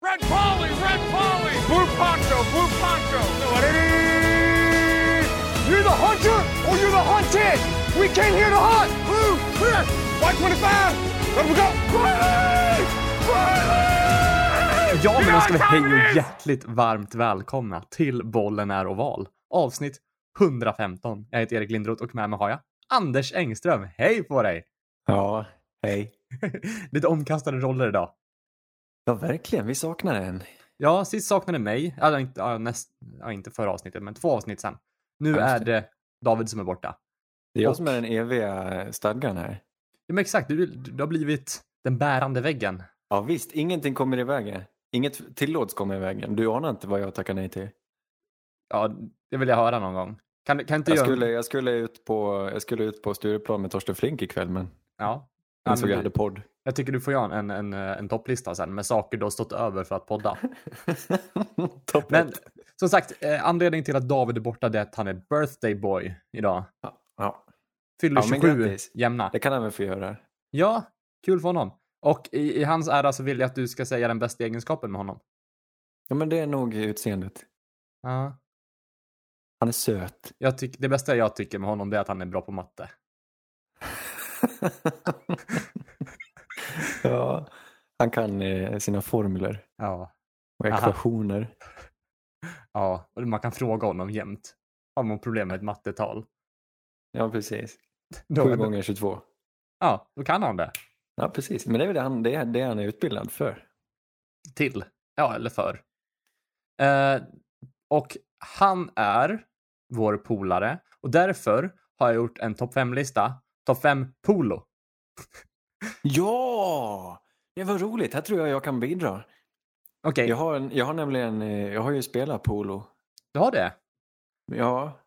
Red Polly, Red Polly, Blue Poncho, Blue Poncho. You're the hunter or you're the hunted. We came here to hunt. Blue, clear. White 25. Let we go. Riley! Riley! Ja, men då ska vi hej och hjärtligt varmt välkomna till Bollen är oval. Avsnitt 115. Jag heter Erik Lindroth och med mig har jag Anders Engström. Hej på dig! Ja, hej. Lite omkastade roller idag. Ja, verkligen. Vi saknar en. Ja, sist saknade mig. Alltså, inte, näst, inte förra avsnittet, men två avsnitt sen. Nu Ja, är det David som är borta. Det är jag Och- som är den eviga stadgan här. Ja, men exakt, du, du har blivit den bärande väggen. Ja, visst. Ingenting kommer i vägen. Inget tillåts komma i vägen. Du anar inte vad jag tackar nej till. Ja, det vill jag höra någon gång. Kan, kan inte Jag jag... skulle, jag skulle ut på, jag skulle ut på Stureplan med Torsten Flink ikväll, men Ja. Ja, insåg jag hade podd. Jag tycker du får göra en, en, en topplista sen med saker du har stått över för att podda. Men som sagt, eh, anledningen till att David är borta det är att han är birthday boy idag. Ja, Fyller Ja, men 27 grattis. jämna. det kan han väl få göra. Ja, kul för honom. Och i, i hans ära så vill jag att du ska säga den bästa egenskapen med honom. Ja, men det är nog utseendet. Ja. Han är söt. Jag tyck, det bästa jag tycker med honom är att han är bra på matte. ja, han kan eh, sina formler Ja. och ekvationer. Ja, och man kan fråga honom jämt. Har man problem med ett mattetal? Ja, precis. Då, 7 gånger 22. Ja, då kan han det. Ja, precis. Men det är väl det han, det är, det han är utbildad för. Till. Ja, eller för. Eh, och han är vår polare och därför har jag gjort en topp 5-lista. Topp 5 polo. Ja! Det var roligt. Här tror jag jag kan bidra. Okej, Jag har, en, jag har nämligen, eh, jag har ju spelat polo. du har det. Ja,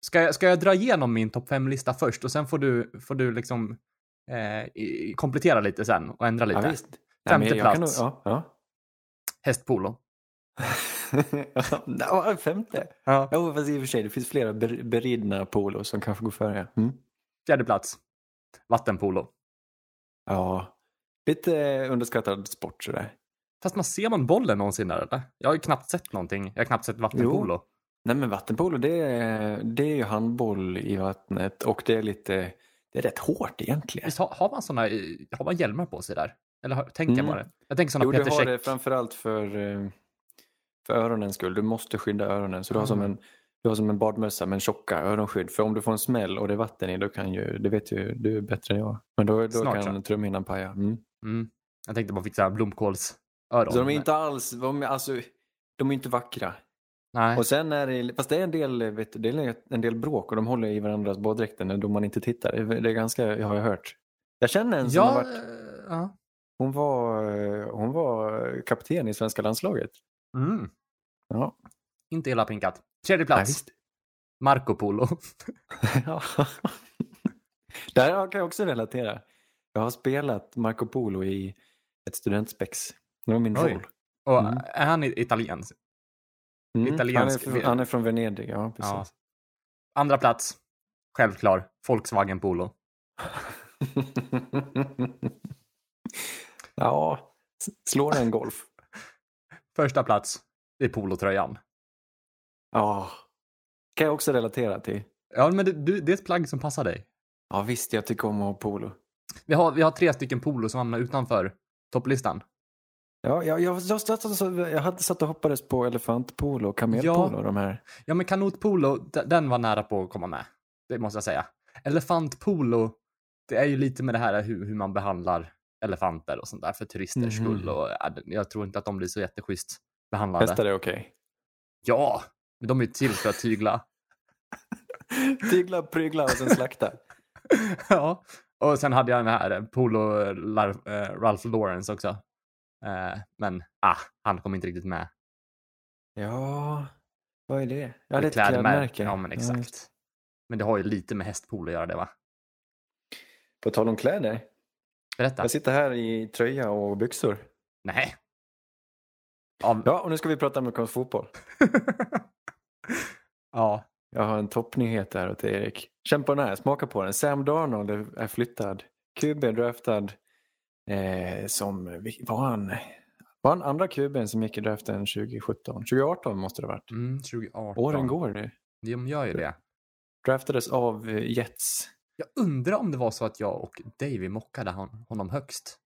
Ska jag, ska jag dra igenom min topp 5-lista först och sen får du, får du liksom eh, komplettera lite sen och ändra lite. ja visst. Femte men jag kan plats. nog- ja, Hästpolo. ja. ja, femte. Ja. Jo, fast i och för sig, det finns flera ber, beridna polo som kanske går före. Mm. Fjärde plats. Vattenpolo. Ja, lite underskattad sport sådär. Fast man ser man bollen någonsin där eller? Jag har ju knappt sett någonting. Jag har knappt sett vattenpolo. Nej men vattenpolo det är, det är ju handboll i vattnet och det är lite, det är rätt hårt egentligen. Visst har, har man såna, i- har man hjälmar på sig där? Eller har, tänker jag Mm. bara? Jag tänker såna Jo, du Peter har Check. det framförallt för, eh, för öronens skull. Du måste skydda öronen. Så du har, som Ah. en, du har som en badmössa med en tjocka öronskydd. För om du får en smäll och det är vatten i, då kan ju, det vet ju du bättre än jag. Men då, då Snart kan trumhinnan paja. Mm. Mm. Jag tänkte bara här blomkålsöron. Så de är inte alls, de är, alltså, de är inte vackra. Nej. Och sen är det, fast det är en del, vet du, det är en del bråk och de håller i varandras baddräkter då man inte tittar. Det är, ganska, har jag hört. Jag känner en som har ja, varit, eh, ja. hon var, hon var kapten i svenska landslaget. Mm. Ja, Inte illa pinkat. Tredje plats. visst. Marco Polo. Ja. Där kan jag också relatera. Jag har spelat Marco Polo i ett studentspex. Det var min Oj. roll. Och Mm. är han italiensk? Mm. Italiensk- Han, är från, han är från Venedig, ja precis. Ja. Andra plats. Självklar. Volkswagen Polo. ja, slår en golf. Första plats. Det är polotröjan. Ja, kan jag också relatera till. Ja, men det, du, det är ett plagg som passar dig. Ja visst, jag tycker om att ha polo. Vi har, vi har tre stycken polo som hamnar utanför topplistan. Ja, jag, jag, jag, jag hade satt och hoppades på elefantpolo och kamelpolo. Ja. De här. Ja, men kanotpolo, den var nära på att komma med. Det måste jag säga. Elefantpolo, det är ju lite med det här hur, hur man behandlar elefanter och sånt där för turisters Mhm. skull. Och, jag tror inte att de blir så jätteschysst behandlade. Hästar är okej. Ja, men de är ju till för att tygla. Tygla, prygla och sen slakta. ja, och sen hade jag den här eh, Polo eh, Ralph Lawrence också. Eh, men ah, han kom inte riktigt med. Ja, vad är det? Ja, det är ett Klädmär- klädmärke. Ja, men exakt. Men det har ju lite med hästpolo att göra det va? På tal om kläder. Berätta. Jag sitter här i tröja och byxor. Nej. Av... Ja, och nu ska vi prata amerikansk fotboll. ja. Jag har en toppnyhet här åt Erik. Känn på den här, smaka på den. Sam Darnold är- flyttad. QB draftad eh, som, var han, Var han andra kuben som gick i draften 2017? 2018 måste det ha varit. Mm, 2018. Åren går det. De gör ju det. Draftades av eh, Jets. Jag undrar om det var så att jag och Davy mockade hon, honom högst.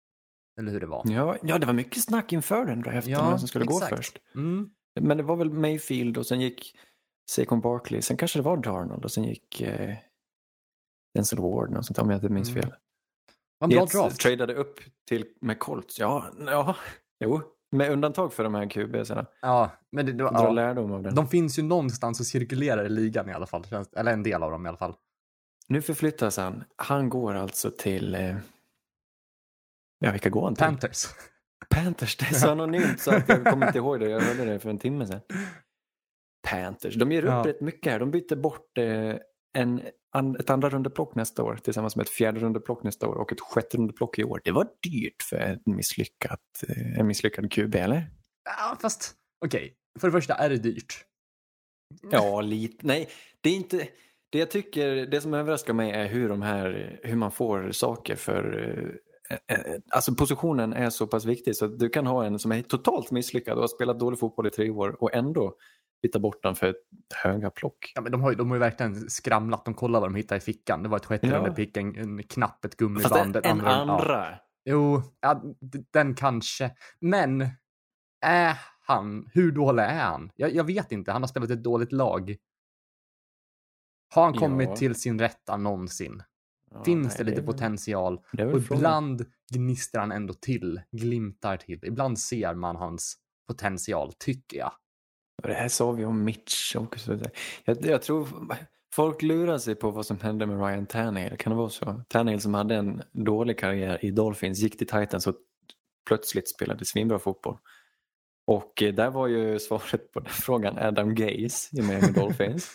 Eller hur det var. Ja, ja, det var mycket snack inför den draften, Ja, vem som skulle gå exakt. först. Mm. Men det var väl Mayfield och sen gick Saquon Barkley. Sen kanske det var Darnold och sen gick eh, Denzel Ward och sånt om jag inte minns Mm. fel. Vad en bra draft. tradade upp till med Colts. Ja, ja, jo. Med undantag för de här QBsarna. Ja, men det, det var, Dra ja. lärdom av det. De finns ju någonstans och cirkulerar i ligan i alla fall. Eller en del av dem i alla fall. Nu förflyttas han. Han går alltså till... Eh, ja, vilka går han till? Panthers. Panthers. Det är så anonymt så att jag kommer inte ihåg det. Jag hörde det för en timme sedan. Panthers. De ger upp Ja. rätt mycket här. De byter bort eh, en, an, ett andra rundeplock nästa år tillsammans med ett fjärde rundeplock nästa år och ett sjätte rundeplock i år. Det var dyrt för en, misslyckat, eh, en misslyckad QB, eller? Ja, fast okej. För det första är det dyrt. Ja, lite. Nej, det är inte... Det jag tycker, det som överraskar mig är hur de här, hur man får saker för... eh, eh, Alltså positionen är så pass viktig så du kan ha en som är totalt misslyckad och har spelat dålig fotboll i tre år och ändå byta bort den för ett höga plock. Ja, men de har, ju, de har ju verkligen skramlat. De kollar vad de hittar i fickan. Det var ett sjätte Ja. rundepick, en, en knapp, ett Fast gummiband. en, ett en andra- ja. andra. Jo, ja, den kanske. Men är han, hur dålig är han? Jag, jag vet inte. Han har spelat ett dåligt lag. Har han Ja. kommit till sin rätta någonsin? Ja, Finns nej, det lite väl- potential? det Och ibland gnistrar han ändå till, glimtar till. Ibland ser man hans potential, tycker jag. Det här sa vi om Mitch också. Jag, jag tror folk lurar sig på vad som hände med Ryan Tannehill. Kan det vara så? Tannehill som hade en dålig karriär i Dolphins gick till Titans och plötsligt spelade svinbra fotboll. Och eh, där var ju svaret på den frågan Adam Gaze i Miami Dolphins.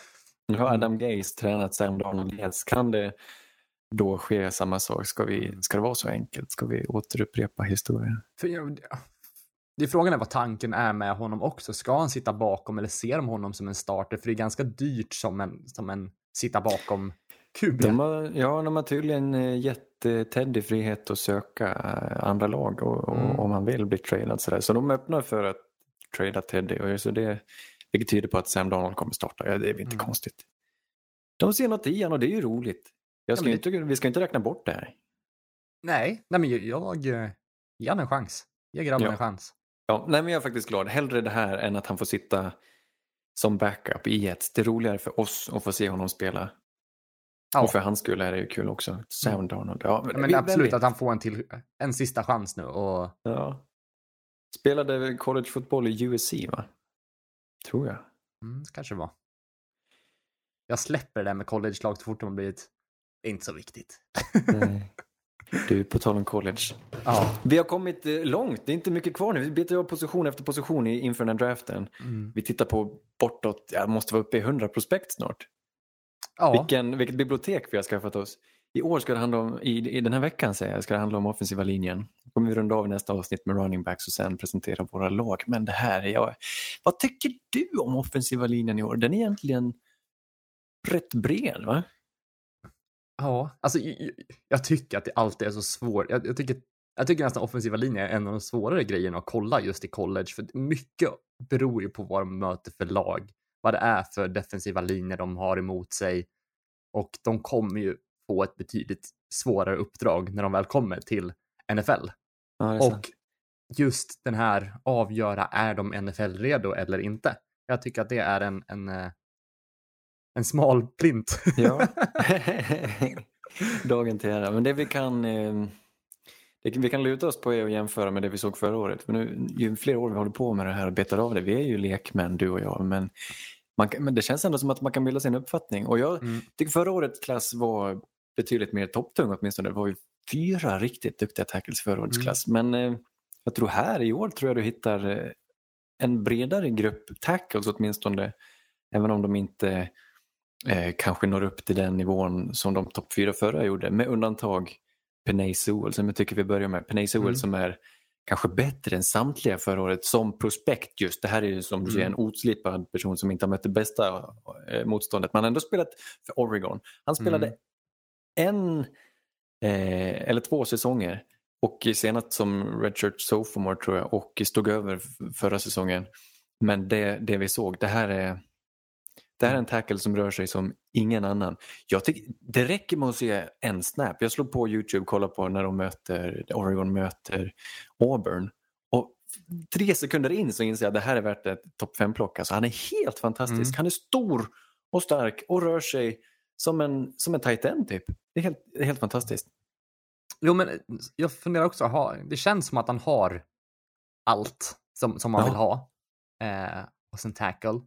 Nu har Adam Gaze tränat Sam dels. Kan det då ske samma sak? Ska, vi, ska det vara så enkelt? Ska vi återupprepa historien? För jag, det är frågan är vad tanken är med honom också. Ska han sitta bakom eller ser de honom som en starter? För det är ganska dyrt som en, som en sitta bakom. De har, ja, de har tydligen gett eh, Teddy frihet att söka eh, andra lag och, och, Mm. om han vill bli tradad. Så, där. så de öppnar för att trada Teddy. Och så det, vilket tyder på att Sam Donald kommer starta. Ja, det är inte Mm. konstigt. De ser något i honom och det är ju roligt. Jag ska Ja, inte, vi ska inte räkna bort det här. Nej, nej men jag, jag eh, ger han en chans. Ge grabben Ja. en chans. Ja, nej, men jag är faktiskt glad. Hellre det här än att han får sitta som backup i Jets. Det är roligare för oss att få se honom spela. Ja. Och för hans skull är det ju kul också. Sam Darnold. Ja, Ja, men vi- absolut att han får en, till, en sista chans nu. Och, Ja. Spelade collegefotboll i USC va? Tror jag. mm, kanske var. Jag släpper det där med college-lag så fort de har blivit... Är inte så viktigt. Du, på tal om college. Ja. Vi har kommit eh, långt, det är inte mycket kvar nu. Vi betar av position efter position i- inför den här draften. Mm. Vi tittar på bortåt, jag måste vara uppe i 100 prospekt snart. Ja. Vilken, vilket bibliotek vi har skaffat oss. I år ska det handla om, i, i den här veckan säger jag, ska det handla om offensiva linjen. kommer vi runda av nästa avsnitt med running backs och sen presentera våra lag. Men det här är jag. Vad tycker du om offensiva linjen i år? Den är egentligen rätt bred va? Ja, alltså jag, jag tycker att det alltid är så svårt. Jag, jag, tycker, jag tycker nästan offensiva linjer är en av de svårare grejerna att kolla just i college. För mycket beror ju på vad de möter för lag. Vad det är för defensiva linjer de har emot sig. Och de kommer ju få ett betydligt svårare uppdrag när de väl kommer till NFL. Ja. Och just den här avgöra, är de NFL-redo eller inte? Jag tycker att det är en, en, eh, en smal plint. Ja. Dagen till ära. Men det vi kan, eh, det vi kan luta oss på är att jämföra med det vi såg förra året. För nu, ju fler år vi håller på med det här och betar av det, vi är ju lekmän du och jag, men, man, men det känns ändå som att man kan bilda sin uppfattning. Och jag Mm. tycker förra årets klass var betydligt mer topptung åtminstone. Det var ju fyra riktigt duktiga tackles förra årets Mm. klass. Men eh, jag tror här i år tror jag du hittar eh, en bredare grupp tackles åtminstone. Även om de inte eh, kanske når upp till den nivån som de topp fyra förra gjorde. Med undantag Penay Sewell som jag tycker vi börjar med. Penay Sewell Mm. som är kanske bättre än samtliga förra året som prospekt just. Det här är ju som du säger en Mm. otslipad person som inte har mött det bästa eh, motståndet. Har ändå spelat för Oregon. Han spelade Mm. en eh, eller två säsonger Och senast som redshirt sophomore tror jag och stod över förra säsongen. Men det, det vi såg, det här är det här är en tackle som rör sig som ingen annan. Jag tycker, det räcker med att se en snap. Jag slog på Youtube och kollade på när de möter, Oregon möter Auburn. Och tre sekunder in så inser jag att det här är värt ett topp fem plock Alltså, han är helt fantastisk. Mm. Han är stor och stark och rör sig som en, som en tight end typ. Det är helt, det är helt fantastiskt. Jo, men jag funderar också, ha, det känns som att han har allt som, som man Ja. vill ha eh, hos en tackle.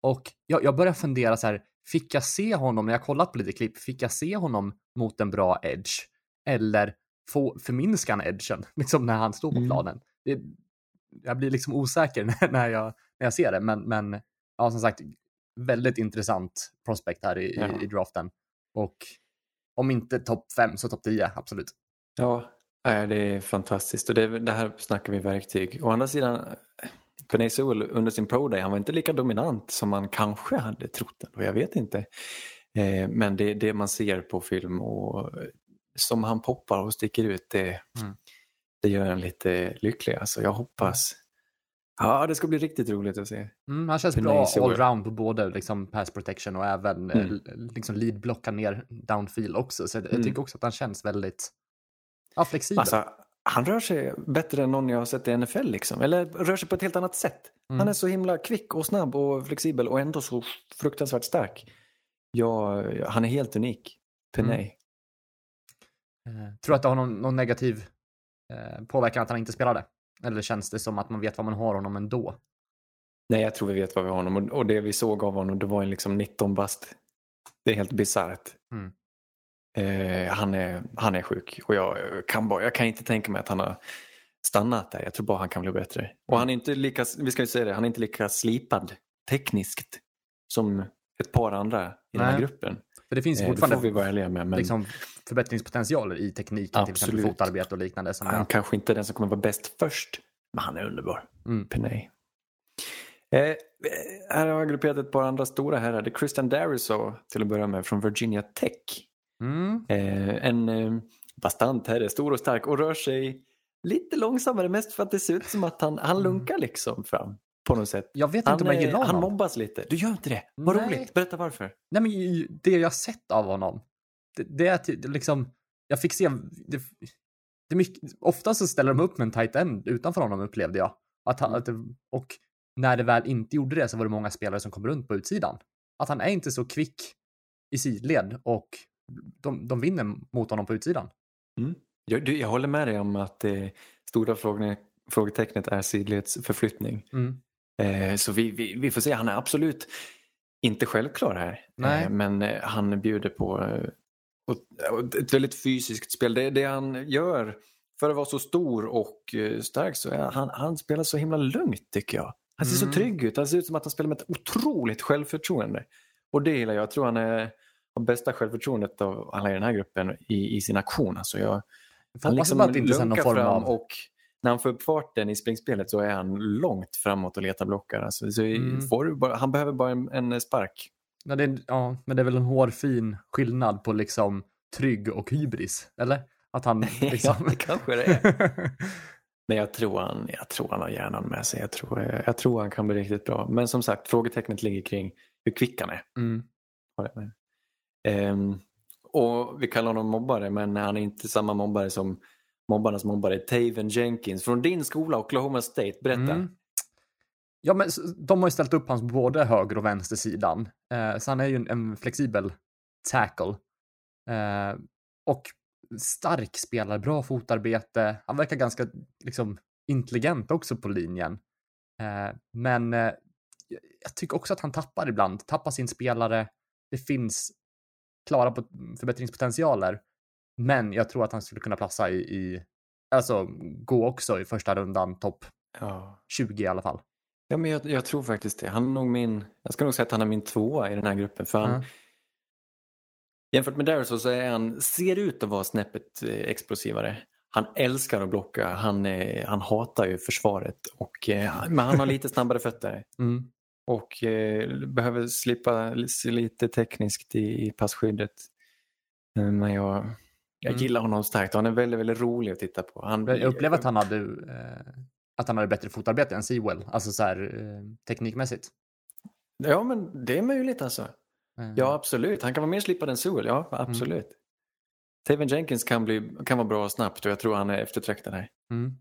Och jag, jag börjar fundera så här, fick jag se honom, när jag kollat på lite klipp, fick jag se honom mot en bra edge? Eller få, förminska han edgen, liksom när han står på Mm. planen? Det, jag blir liksom osäker när, när, jag, när jag ser det, men, men ja, som sagt, väldigt intressant prospect här i, Ja. i, draften. Och om inte topp fem så topp 10, absolut. Ja, det är fantastiskt och det, det här snackar vi verktyg. Å andra sidan, Penay Sewell under sin pro day, han var inte lika dominant som man kanske hade trott och jag vet inte. Eh, men det, det man ser på film och eh, som han poppar och sticker ut, det, Mm. det gör en lite lycklig. Alltså, jag hoppas. Ja, det ska bli riktigt roligt att se. Mm, han känns Penay bra Sewell. allround på både liksom, pass protection och även Mm. mm. liksom lead-blocka ner downfield också. Så jag, jag Mm. tycker också att han känns väldigt ja, flexibel. Alltså, han rör sig bättre än någon jag har sett i NFL. Liksom. Eller rör sig på ett helt annat sätt. Mm. Han är så himla kvick och snabb och flexibel och ändå så fruktansvärt stark. Ja, han är helt unik. Penay. Eh, tror du att det har någon, någon negativ eh, påverkan att han inte spelade? Eller känns det som att man vet vad man har honom ändå? Nej, jag tror vi vet vad vi har honom. Och, och det vi såg av honom, det var en liksom 19 bast. Det är helt bisarrt. Mm. Eh, han, är, han är sjuk och jag kan, bara, jag kan inte tänka mig att han har stannat där. Jag tror bara han kan bli bättre. Och han är inte lika, vi ska ju säga det, han är inte lika slipad tekniskt som ett par andra i den här Nej. gruppen. För det finns Eh, det får fortfarande vi vara ärliga med. Men liksom, förbättringspotentialer i tekniken, till exempel Absolut. fotarbete och liknande. Han jag, kanske inte är den som kommer vara bäst först. Men han är underbar. mm. Penay. Eh, här har jag grupperat ett par andra stora herrar. Det är Christian Dariso till att börja med från Virginia Tech. Mm. Eh, en eh, bastant herre, stor och stark och rör sig lite långsammare mest för att det ser ut som att han, han lunkar liksom fram på något sätt. Jag vet Han, inte om jag eh, gillar han honom. mobbas lite. Du gör inte det? Vad Nej. roligt. Berätta varför. Nej, men det jag sett av honom, det, det är liksom, jag fick se, det, det mycket, ofta så ställer de upp med en tight end utanför honom upplevde jag. Att han, att det, och när det väl inte gjorde det så var det många spelare som kom runt på utsidan. Att han är inte så kvick i sidled och de, de vinner mot honom på utsidan. Jag, du, jag håller med dig om att det stora frågan, frågetecknet är sidledsförflyttning. Mm. Eh, så vi, vi, vi får se. Han är absolut inte självklar här. Nej. Eh, men eh, han bjuder på eh, och, ett väldigt fysiskt spel. Det, det han gör för att vara så stor och eh, stark så är han, han spelar så himla lugnt tycker jag. Han ser Mm. så trygg ut. Han ser ut som att han spelar med ett otroligt självförtroende. Och det gillar jag. Jag tror han är, har bästa självförtroendet av alla i den här gruppen i, i sin aktion. Alltså jag, han liksom att inte någon form fram av... och när han får upp farten i springspelet så är han långt framåt och letar blockar. Alltså, så Mm. bara, han behöver bara en, en spark. Ja, det ja, men det är väl en hårfin skillnad på liksom trygg och hybris, eller? Att han liksom... ja, det kanske det är. Men jag tror, han, jag tror han har hjärnan med sig. Jag tror, jag tror han kan bli riktigt bra. Men som sagt, frågetecknet ligger kring hur kvick han är. mm. Um, och vi kallar honom mobbare, men han är inte samma mobbare som mobbarnas mobbare Taven Jenkins från din skola, Oklahoma State. Berätta. Mm. Ja, men de har ju ställt upp hans på både höger och vänster sidan. Eh, så han är ju en, en flexibel tackle. Eh, och stark spelare, bra fotarbete. Han verkar ganska liksom, intelligent också på linjen. Eh, men eh, jag tycker också att han tappar ibland, tappar sin spelare. Det finns klara pot- förbättringspotentialer. Men jag tror att han skulle kunna platsa i, i alltså gå också i första rundan, topp Ja. 20 i alla fall. Ja, men jag, jag tror faktiskt det. Han är nog min, jag ska nog säga att han är min tvåa i den här gruppen. För han, Ja. Jämfört med Darius så är han, ser ut att vara snäppet eh, explosivare. Han älskar att blocka, han, han hatar ju försvaret. Och, eh, men han har lite snabbare fötter. Mm. Och eh, behöver slippa lite tekniskt i, i passskyddet. Eh, Men jag, Jag Mm. gillar honom starkt han är väldigt, väldigt rolig att titta på. Han, Jag upplever att han hade, eh, att han hade bättre fotarbete än Sewell, alltså så här eh, teknikmässigt. Ja, men det är möjligt alltså. Eh, Ja, absolut. Han kan vara mer slipad än Sewell, ja absolut. Taven Jenkins kan, bli, kan vara bra snabbt och jag tror han är eftertraktad här. Mm.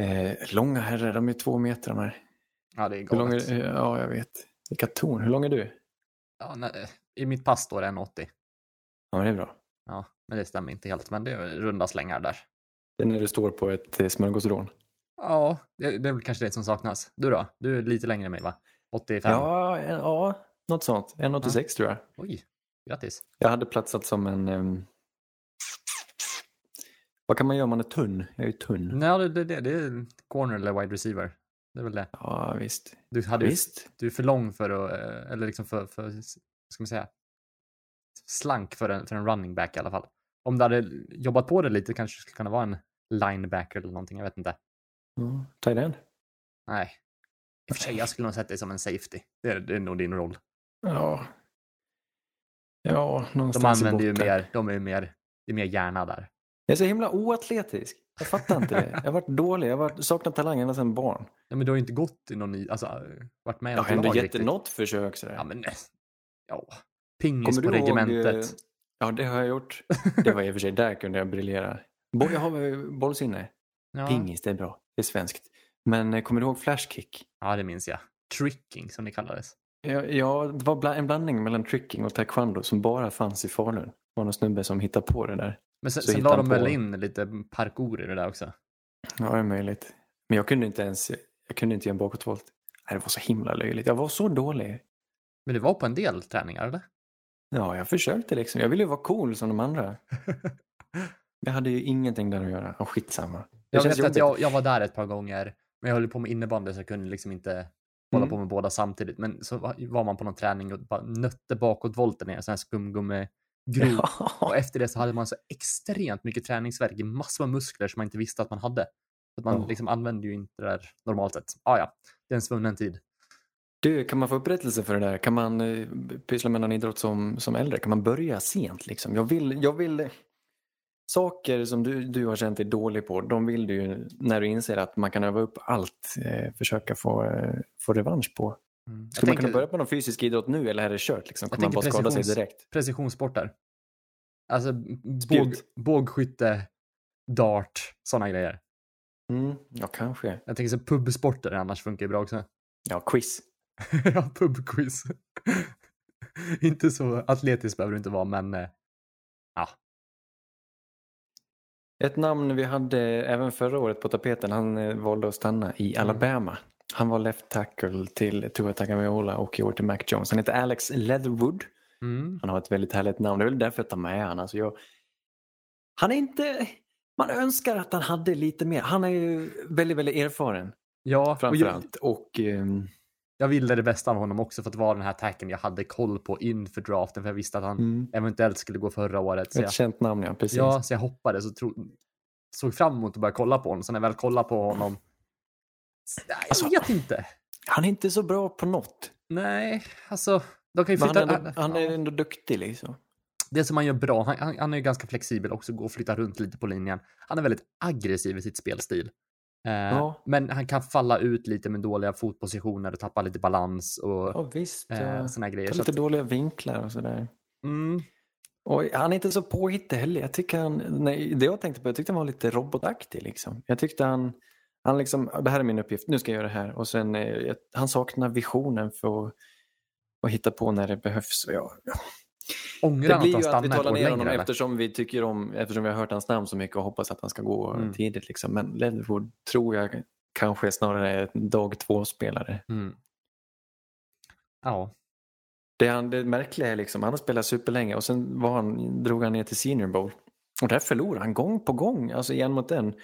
Eh, långa herrar, de är två meter de här. Ja, det är Hur lång galet. är, ja, jag vet. Vilka torn. Hur lång är du? Ja, nej, I mitt pass står det 1,80. Ja, men det är bra. Ja, men det stämmer inte helt, men det är runda slängar där. Det är när du står på ett eh, smörgåsrån. Ja, det, det är väl kanske det som saknas. Du då? Du är lite längre än mig, va? 85? Ja, en- ja, något sånt. 1,86 tror jag. Oj, grattis. Jag hade platsat som en... ehm, Vad kan man göra om man är tunn? Jag är ju tunn. Nej, det, det, det, det är corner eller wide receiver. Det är väl det. Ja, visst. Du, hade ju, Visst. du är för lång för att, eh, eller liksom för, för ska man säga, slank för en, för en running back i alla fall. Om du hade jobbat på det lite kanske det skulle kunna vara en linebacker eller någonting, jag vet inte. Ja, tight end. Nej. I och för sig, jag skulle nog sett dig som en safety. Det är, det är nog din roll. Ja. Ja, De någonstans i använder ju botten. mer, de är ju mer, det är mer hjärna där. Jag är så himla oatletisk. Jag fattar inte det. Jag har varit dålig. Jag har varit, saknat talang ända sedan barn. Ja, men du har ju inte gått i någon, ny- alltså varit med i Jag något har ändå gett riktigt. något försök sådär. Ja, men ja. Pingis Kommer på du regementet. eh, Ja, det har jag gjort. Det var i och för sig där kunde jag briljera. Jag har bollsinne. Ja. Pingis, det är bra. Det är svenskt. Men eh, kommer du ihåg flashkick? ja, det minns jag. Tricking som det kallades. Ja, det var en blandning mellan tricking och taekwondo som bara fanns i Falun. Det var någon snubbe som hittade på det där. Men sen, Så sen la de väl in lite parkour i det där också. Ja, det är möjligt. Men jag kunde inte ens jag kunde inte göra en bakåtvolt. Nej, Det var så himla löjligt. Jag var så dålig. Men det var på en del träningar, eller? Ja, jag försökte liksom. Jag ville ju vara cool som de andra. Jag hade ju ingenting där att göra. Och skitsamma. Det Jag vet att jag, jag var där ett par gånger, men jag höll på med innebandy så jag kunde liksom inte hålla Mm. på med båda samtidigt. Men så var- man på någon träning och bara nötte bakåtvolten ner, sån här skumgummi grov. Och efter det så hade man så extremt mycket träningsvärk i massor med muskler som man inte visste att man hade. Så att man Ja. liksom använde ju inte det där normalt sett. Ah, ja, det är en svunnen tid. Du, kan man få upprättelse för det där? Kan man eh, pyssla med någon idrott som, som äldre? Kan man börja sent liksom? Jag vill, jag vill saker som du, du har känt dig dålig på, de vill du ju när du inser att man kan öva upp allt, eh, försöka få, eh, få revansch på. Mm. Skulle man tänker kunna börja på någon fysisk idrott nu eller är det kört? Liksom? Kommer man bara skada sig direkt? precisionssporter. Alltså båg, bågskytte, dart, sådana grejer. Mm, ja, kanske. Jag tänker så pubsporter annars funkar ju bra också. Ja, quiz. ja, pubquiz. inte så atletiskt behöver du inte vara, men eh, ja. Ett namn vi hade även förra året på tapeten, han eh, valde att stanna i Mm. Alabama. Han var left tackle till Tua Tagovailoa och i år till Mac Jones. Han heter Alex Leatherwood. Mm. Han har ett väldigt härligt namn. Det är väl därför jag tar med han. Alltså jag... Han är inte... Man önskar att han hade lite mer. Han är ju väldigt, väldigt erfaren Ja, och jag, framförallt. Och, ehm, jag ville det bästa av honom också för att vara den här tacken jag hade koll på inför draften för jag visste att han mm, eventuellt skulle gå förra året. Så ett jag, känt namn, ja. Precis. ja, så jag hoppades och tro, såg fram emot att börja kolla på honom. Så när jag väl kollade på honom, jag Alltså- vet inte. Han är inte så bra på något. Nej, alltså. De kan ju Men han flytta. är ändå, han är ändå duktig liksom. Det som han gör bra, han, han, han är ju ganska flexibel också, går och flyttar runt lite på linjen. Han är väldigt aggressiv i sitt spelstil. Eh, Ja. Men han kan falla ut lite med dåliga fotpositioner och tappa lite balans och Ja, visst. eh, såna grejer. Så lite att, dåliga vinklar och sådär. mm, Och han är inte så påhittig heller. Jag tycker han, nej, det jag tänkte på, jag tyckte han var lite robotaktig. Liksom. Jag tyckte han, han liksom, det här är min uppgift, nu ska jag göra det här. Och sen, eh, han saknar visionen för att, att hitta på när det behövs. Ja. Ångrar Det blir att ju att vi talar ner honom eftersom vi tycker om, eftersom vi har hört hans namn så mycket och hoppas att han ska gå Mm. tidigt. Liksom. Men Leatherwood tror jag kanske snarare är en dag två-spelare. Mm. Ja, Det, han, det märkliga är liksom, han har spelat superlänge och sen var han, drog han ner till Senior Bowl. Och där förlorade han gång på gång, alltså en mot en.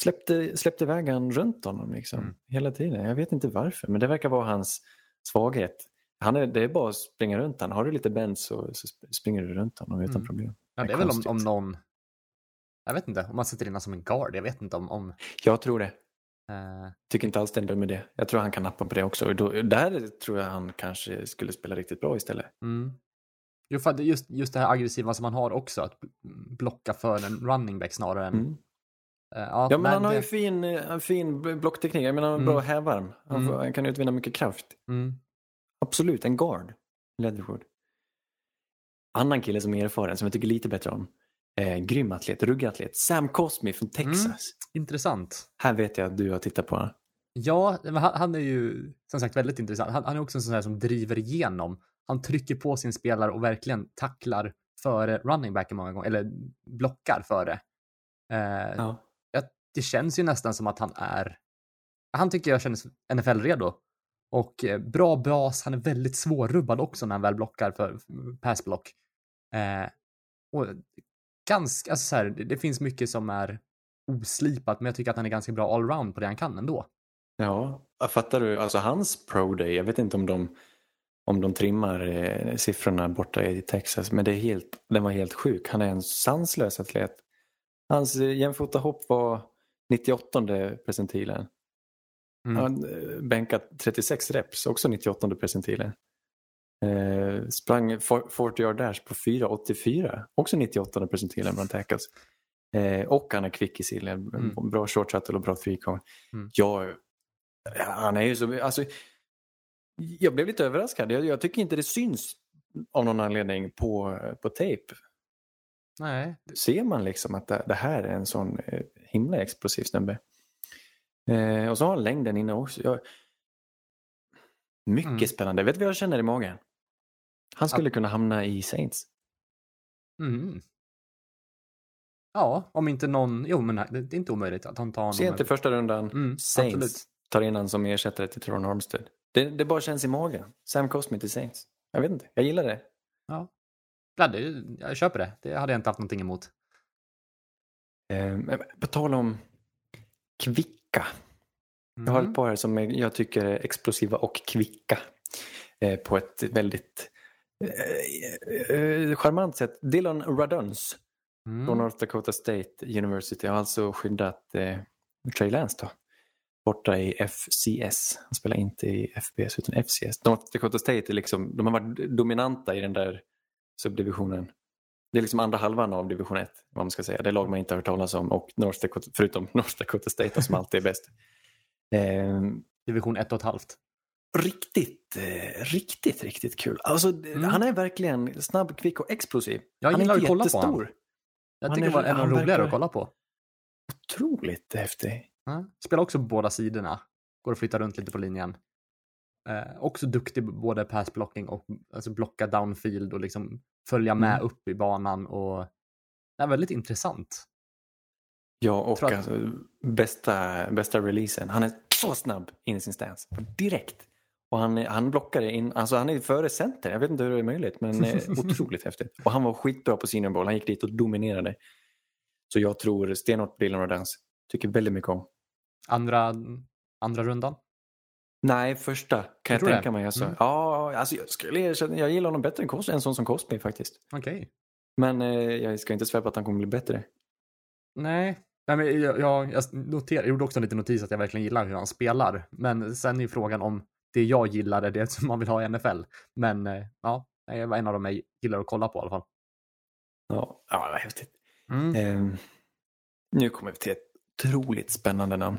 Släppte, släppte iväg han runt honom liksom, Mm. hela tiden. Jag vet inte varför, men det verkar vara hans svaghet. Han är, det är bara att springa runt honom. Har du lite bend så, så springer du runt honom utan Mm. problem. ja Det det är är väl om, om någon... Jag vet inte, om man sätter in honom som en guard. Jag vet inte om... om Jag tror det. eh, Tycker inte alls det är en dum idé. Jag tror han kan nappa på det också. Och då, där tror jag han kanske skulle spela riktigt bra istället. mm. Jo, för är just, just det här aggressiva som man har också, att blocka för en running back snarare än... Mm. Eh, ja, men han har ju det- fin, eh, fin blockteknik. Jag menar, han har en bra Mm. hävarm. Han, Mm. han kan utvinna mycket kraft. Mm. Absolut, en guard. Leatherwood. Annan kille som är erfaren, som jag tycker lite bättre om. Eh, grym atlet, ruggatlet. Sam Cosmi från Texas. Mm. Intressant. Här vet jag att du har tittat på honom. Ja, han, han är ju som sagt väldigt intressant. Han, han är också en sån här som driver igenom. Han trycker på sin spelare och verkligen tacklar före running backen många gånger, eller blockar före. Eh, Ja. Det känns ju nästan som att han är, han tycker jag känns NFL-redo. Och eh, bra bas, han är väldigt svårrubbad också när han väl blockar för passblock. Eh, och ganska, alltså så här, det, det finns mycket som är oslipat, men jag tycker att han är ganska bra allround på det han kan ändå. Ja, fattar du? Alltså hans pro day, jag vet inte om de, om de trimmar eh, siffrorna borta i Texas, men det är helt, den var helt sjuk. Han är en sanslös atlet. Hans eh, jämfota hopp var 98 percentilen. Mm. Han eh, bänkat 36 reps, också 98 percentilen. Eh, sprang for- 40 yard dash på 4,84, också 98 percentilen bland tackles. Eh, och han är kvick i sillen, Mm. bra short shuttle och bra three cone. Mm. Jag, han är ju så, alltså, jag blev lite överraskad. Jag, jag tycker inte det syns av någon anledning på, på tape. Nej, Ser man liksom att det, det här är en sån eh, himla explosiv snubbe. Eh, och så har han längden inne också. Jag, mycket Mm. spännande. Vet du vad jag känner i magen? Han skulle kunna hamna i Saints. Mm. Ja, om inte någon, jo men nej, det är inte omöjligt att han tar honom. Sent i första rundan, Mm, Saints absolut. tar in han som ersättare till Teron Armstead. Det, det bara känns i magen. Sam Cosmi till Saints. Jag vet inte, jag gillar det. Ja. Ja, det, jag köper det. Det hade jag inte haft någonting emot. Eh, på tal om kvicka. Jag har Mm. ett par här som jag tycker är explosiva och kvicka. Eh, på ett väldigt eh, eh, charmant sätt. Dylan Raduns Mm. från North Dakota State University har alltså skyddat eh, Trey Lance då. Borta i FCS. Han spelar inte i FBS utan FCS. North Dakota State är liksom, de har varit dominanta i den där subdivisionen. Det är liksom andra halvan av division 1, vad man ska säga. Det är lag man inte har hört talas om, och North Dakota, förutom North Dakota State som alltid är bäst. Eh, Division 1 och ett halvt. riktigt, eh, riktigt, riktigt kul. Alltså, Mm. Han är verkligen snabb, kvick och explosiv. Jag han gillar att kolla på jättestor. honom. Jag Han tycker är- det var en av han de roligare verkar- att kolla på. Otroligt häftig. Ja. Spelar också på båda sidorna. Går att flytta runt lite på linjen. Eh, också duktig på både passblocking och alltså blocka downfield och liksom följa med Mm. upp i banan och det är väldigt intressant. Ja, och att- alltså, bästa, bästa releasen. Han är så snabb in i sin stance. Direkt. Och han, han blockar in, alltså han är före center. Jag vet inte hur det är möjligt, men eh, otroligt häftigt. Och han var skitbra på senior ball. Han gick dit och dominerade. Så jag tror stenhårt på Dylan Rodance. Tycker väldigt mycket om. Andra, andra rundan. Nej, första kan jag det? tänka mig. Alltså. Mm. Ja, alltså jag, skulle erkänna, jag gillar honom bättre än Cosby, en sån som Cosby faktiskt. Okej. Men eh, jag ska inte svära på att han kommer bli bättre. Nej, Nej men jag, jag, jag noter, gjorde också en liten notis att jag verkligen gillar hur han spelar. Men sen är ju frågan om det jag gillar är det som man vill ha i NFL. Men eh, ja, det var en av dem jag gillar att kolla på i alla fall. Ja, ja vad häftigt. Mm. Ehm, nu kommer vi till ett otroligt spännande namn.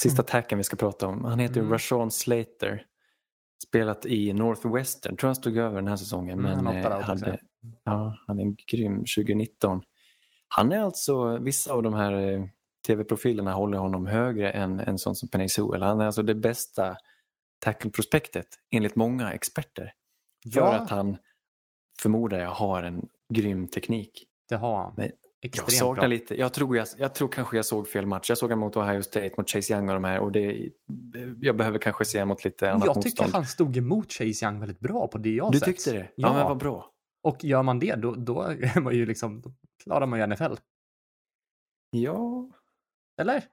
Sista tacken vi ska prata om. Han heter Mm. Rashawn Slater. Spelat i Northwestern. Tror han stod över den här säsongen. Mm, men han eh, hade, ja, han är grym 2019. Han är alltså, vissa av de här eh, tv-profilerna håller honom högre än en sån som Penny Sewell. Han är alltså det bästa tackle-prospektet enligt många experter. För Ja. att han, förmodar jag, har en grym teknik. Det har han. Men Jag Extremt saknar bra. lite, jag tror, jag, jag tror kanske jag såg fel match. Jag såg han mot Ohio State, mot Chase Young och de här. Och det, jag behöver kanske se mot lite annat Jag tycker motstånd. han stod emot Chase Young väldigt bra på det jag Du sett. tyckte det? Ja, Ja. men vad bra. Och gör man det, då, då är man ju liksom, då klarar man ju NFL. Ja. Eller?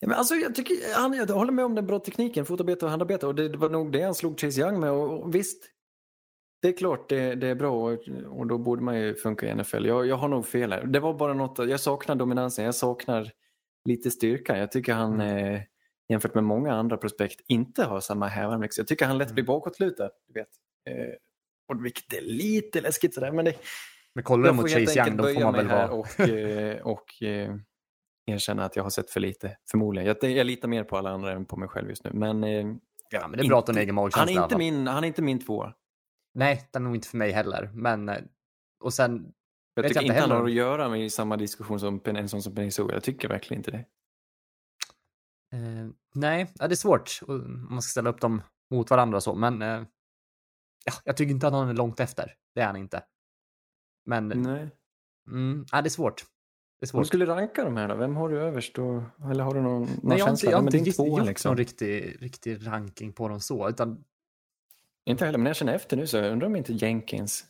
Ja, men alltså, jag, tycker, han, jag håller med om den bra tekniken, fotarbete och handarbete. Och det, det var nog det han slog Chase Young med. Och, och visst, det är klart det, det är bra och, och då borde man ju funka i NFL. Jag, jag har nog fel här. Det var bara något, jag saknar dominansen, jag saknar lite styrka. Jag tycker han, Mm. eh, jämfört med många andra prospekt, inte har samma hävarm. Jag tycker han lätt blir Mm. bakåtlutad. Du vet. Eh, vilket är lite läskigt sådär. Men det, Men kollar du mot Chase Young, då får man väl vara... och, eh, och eh, erkänna att jag har sett för lite, förmodligen. Jag, jag litar mer på alla andra än på mig själv just nu. Men, eh, Ja, men det är bra att du egen han, magkänsla är i alla inte min, han är inte min tvåa. Nej, den är nog inte för mig heller. Men, eh, och sen, Jag tycker jag inte inte han heller. har att göra med samma diskussion som en sån som Peninsula. Jag tycker verkligen inte det. eh, nej, ja, det är svårt och- om man ska ställa upp dem mot varandra och så, men eh, ja, jag tycker inte att han är långt efter. Det är han inte. Men, Nej. mm, ja, det är svårt. Det är Om du svårt. skulle ranka de här då, vem har du överst då? Eller har du någon, någon Nej, jag har inte, känsla? jag har inte din riktigt tvåa gjort liksom? någon riktig, riktig ranking på dem så, utan Inte heller, men när jag känner efter nu så undrar om inte Jenkins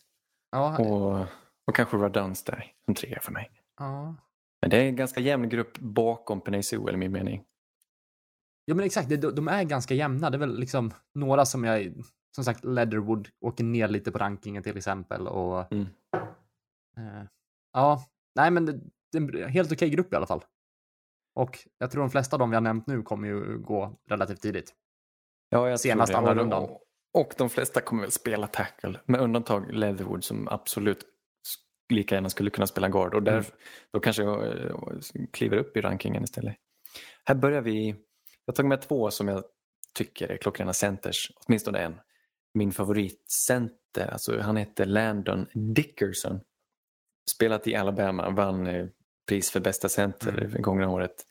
ja, och, och kanske Raduns där som trea för mig. ja. Men det är en ganska jämn grupp bakom Peninsula i min mening. Ja men exakt, de, är ganska jämna. Det är väl liksom några som jag, som sagt, Leatherwood åker ner lite på rankingen till exempel och Mm. eh, ja, nej men det, det är en helt okej grupp i alla fall. Och jag tror de flesta av dem vi har nämnt nu kommer ju gå relativt tidigt. Ja, jag Senast andra rundan. Och, och de flesta kommer väl spela tackle, med undantag Leatherwood som absolut lika gärna skulle kunna spela guard. Och där, Mm. då kanske jag eh, kliver upp i rankingen istället. Här börjar vi, jag tagit med två som jag tycker är klockrena centers, åtminstone en. Min favoritcenter, alltså han heter Landon Dickerson. Spelat i Alabama, vann eh, pris för bästa center Mm. gångna året.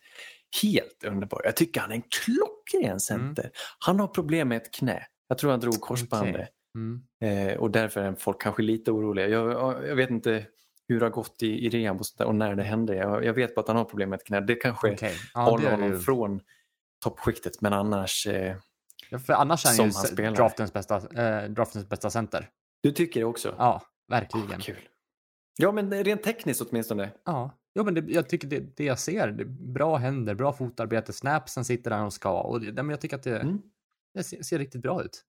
Helt underbar. Jag tycker han är en klockren center. Han har problem med ett knä. Jag tror han drog korsbandet. Okej. Mm. Eh, och därför är folk kanske lite oroliga. Jag, jag vet inte hur det har gått i, i rehab och, sånt där och när det hände. Jag, jag vet bara att han har problem med ett knä. Det kanske Okej. Ja, håller honom ju, från toppskiktet. Men annars, eh, ja, för annars är han ju han draftens bästa, eh, draftens bästa center. du tycker det också? Ja, verkligen. kul. Ja, men rent tekniskt åtminstone. Ja, jo, men det, jag tycker det, det jag ser, det bra händer, bra fotarbete, snapsen sitter där de ska och det, men jag tycker att det, Mm. Det ser, ser riktigt bra ut.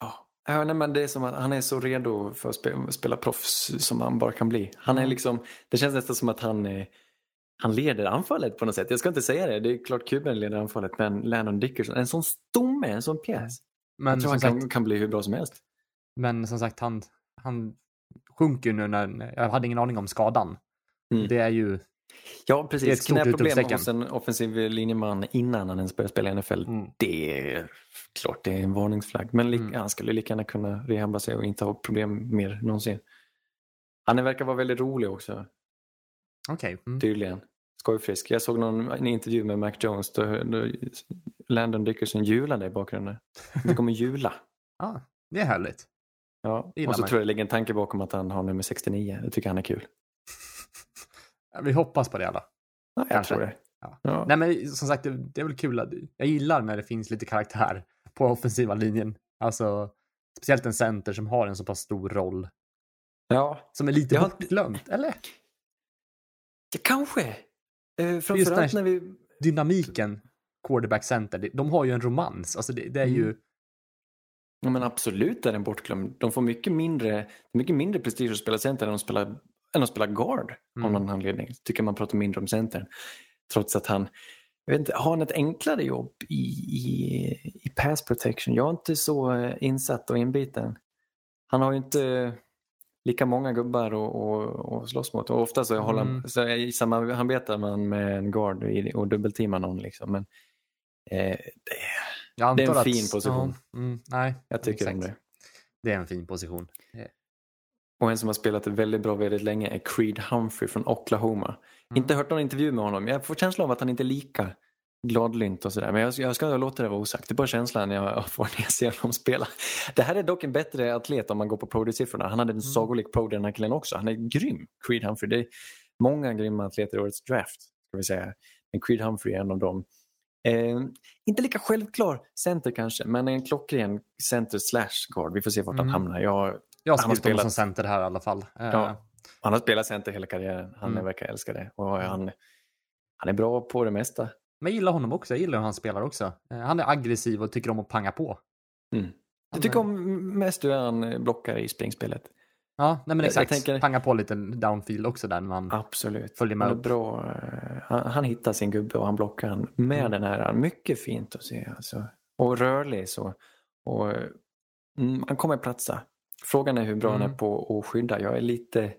Ja. Ja, nej, men det är som att han är så redo för att spela, spela proffs som han bara kan bli. Han är liksom, det känns nästan som att han, eh, han leder anfallet på något sätt. Jag ska inte säga det, det är klart Kuben leder anfallet, men Landon Dickerson, en sån stomme, en sån pjäs. Men jag tror han sagt, kan, kan bli hur bra som helst. men som sagt, han, han sjunker ju nu när, jag hade ingen aning om skadan. Mm. Det är ju, Ja, precis. Knäproblem hos en offensiv linjeman innan han ens började spela i NFL. Mm. Det klart det är en varningsflagg. Men Mm. han skulle lika gärna kunna rehabba sig och inte ha problem mer någonsin. Han verkar vara väldigt rolig också, okej. Mm. tydligen. Skojfrisk. Jag såg någon, en intervju med Mac Jones då, då Landon Dickerson julade i bakgrunden. Det kommer jula. Ja, det är härligt. Ja. Gillar Och så man. tror jag det ligger en tanke bakom att han har nummer 69. Det tycker han är kul. Vi hoppas på det alla. Ja, jag Kanske. tror det. Ja. Ja. Nej, men som sagt, det, det är väl kul att, jag gillar när det finns lite karaktär på offensiva linjen. Alltså, speciellt en center som har en så pass stor roll. ja. Som är lite Jag bortglömt, eller? ja kanske. Eh, framförallt när- vi Dynamiken, quarterback center, de har ju en romans. Alltså det, det är ju, Mm. Ja, men absolut är den bortglömd. De får mycket mindre, mycket mindre prestige att spela center än att spela, än att spela guard Mm. av någon anledning. Tycker man pratar mindre om centern. Trots att han, jag vet inte, har han ett enklare jobb i, i, i pass protection? Jag är inte så eh, insatt och inbiten. Han har ju inte lika många gubbar att och, och slåss mot. Och ofta så, håller han, Mm. så i samarbetar man med en guard och dubbelteamar någon. Liksom. Men, eh, det, är en att, fin position. Ja, mm, nej, jag tycker om det. Det är en fin position. Och en som har spelat väldigt bra väldigt länge är Creed Humphrey från Oklahoma. Mm. Inte hört någon intervju med honom. Jag får känslan av att han inte är lika gladlynt och sådär. Men jag, jag ska låta det vara osagt. Det är bara känslan jag får när jag ser honom spela. Det här är dock en bättre atlet om man går på pro-siffrorna. Han hade en sagolik pro den här killen också. Han är grym, Creed Humphrey. Det är många grymma atleter i årets draft. Ska vi säga. Men Creed Humphrey är en av dem. Eh, inte lika självklar center kanske, men en klockren center slash guard. Vi får se vart Mm. han hamnar. Jag, Jag har skrivit honom som center här i alla fall. Eh, Ja. Han har spelat center hela karriären. Han Mm. verkar älska det. Och han, han är bra på det mesta. Men jag gillar honom också. Jag gillar hur han spelar också. Eh, Han är aggressiv och tycker om att panga på. Mm. Han Jag tycker om mest hur han blockar i springspelet. Ja, nej men Jag- jag exakt. tänker- Panga på lite downfield också där när man... Absolut. Följer med han är upp. bra. eh, Han, han hittar sin gubbe och han blockar han med Mm. den här. Mycket fint att se. Alltså. Och rörlig så. Och, mm, han kommer platsa. Frågan är hur bra han Mm. är på att skydda. Jag är lite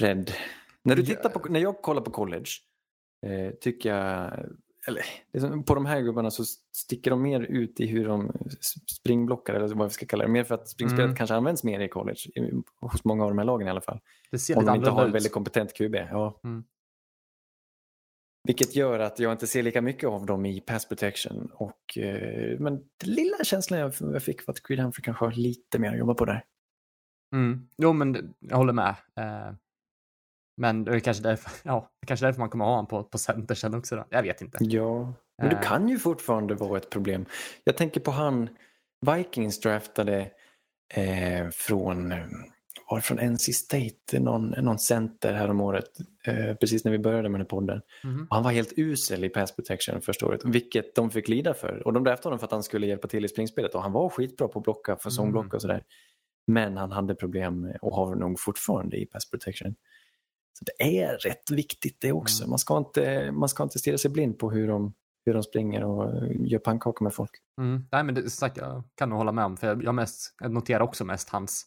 rädd. När, du tittar på, när jag kollar på college eh, tycker jag, eller liksom, på de här gubbarna så sticker de mer ut i hur de springblockar eller vad vi ska kalla det. Mer för att springspelet Mm. kanske används mer i college, hos många av de här lagen i alla fall. Det ser Om de inte har en ut. väldigt kompetent QB. Ja. Mm. Vilket gör att jag inte ser lika mycket av dem i pass protection. Och, eh, men den lilla känslan jag, jag fick var att Creed Humphrey kanske har lite mer att jobba på där. Mm. Jo, men jag håller med. Eh, men det är kanske därför, ja, det är kanske därför man kommer ha honom på, på center sen också. Då. Jag vet inte. Ja, men det Eh. kan ju fortfarande vara ett problem. Jag tänker på han Vikings draftade eh, från, var från NC State, någon, någon center här om året, eh, precis när vi började med den podden. Och han var helt usel i pass protection första året, vilket de fick lida för. Och de draftade honom för att han skulle hjälpa till i springspelet och han var skitbra på att blocka, för zonblocka Mm. och sådär. Men han hade problem och har nog fortfarande i pass protection. Så det är rätt viktigt det också. Mm. Man, ska inte, man ska inte stirra sig blind på hur de, hur de springer och gör pannkakor med folk. Mm. Nej, men det sagt, jag kan nog hålla med om, för jag, jag, mest, jag noterar också mest hans,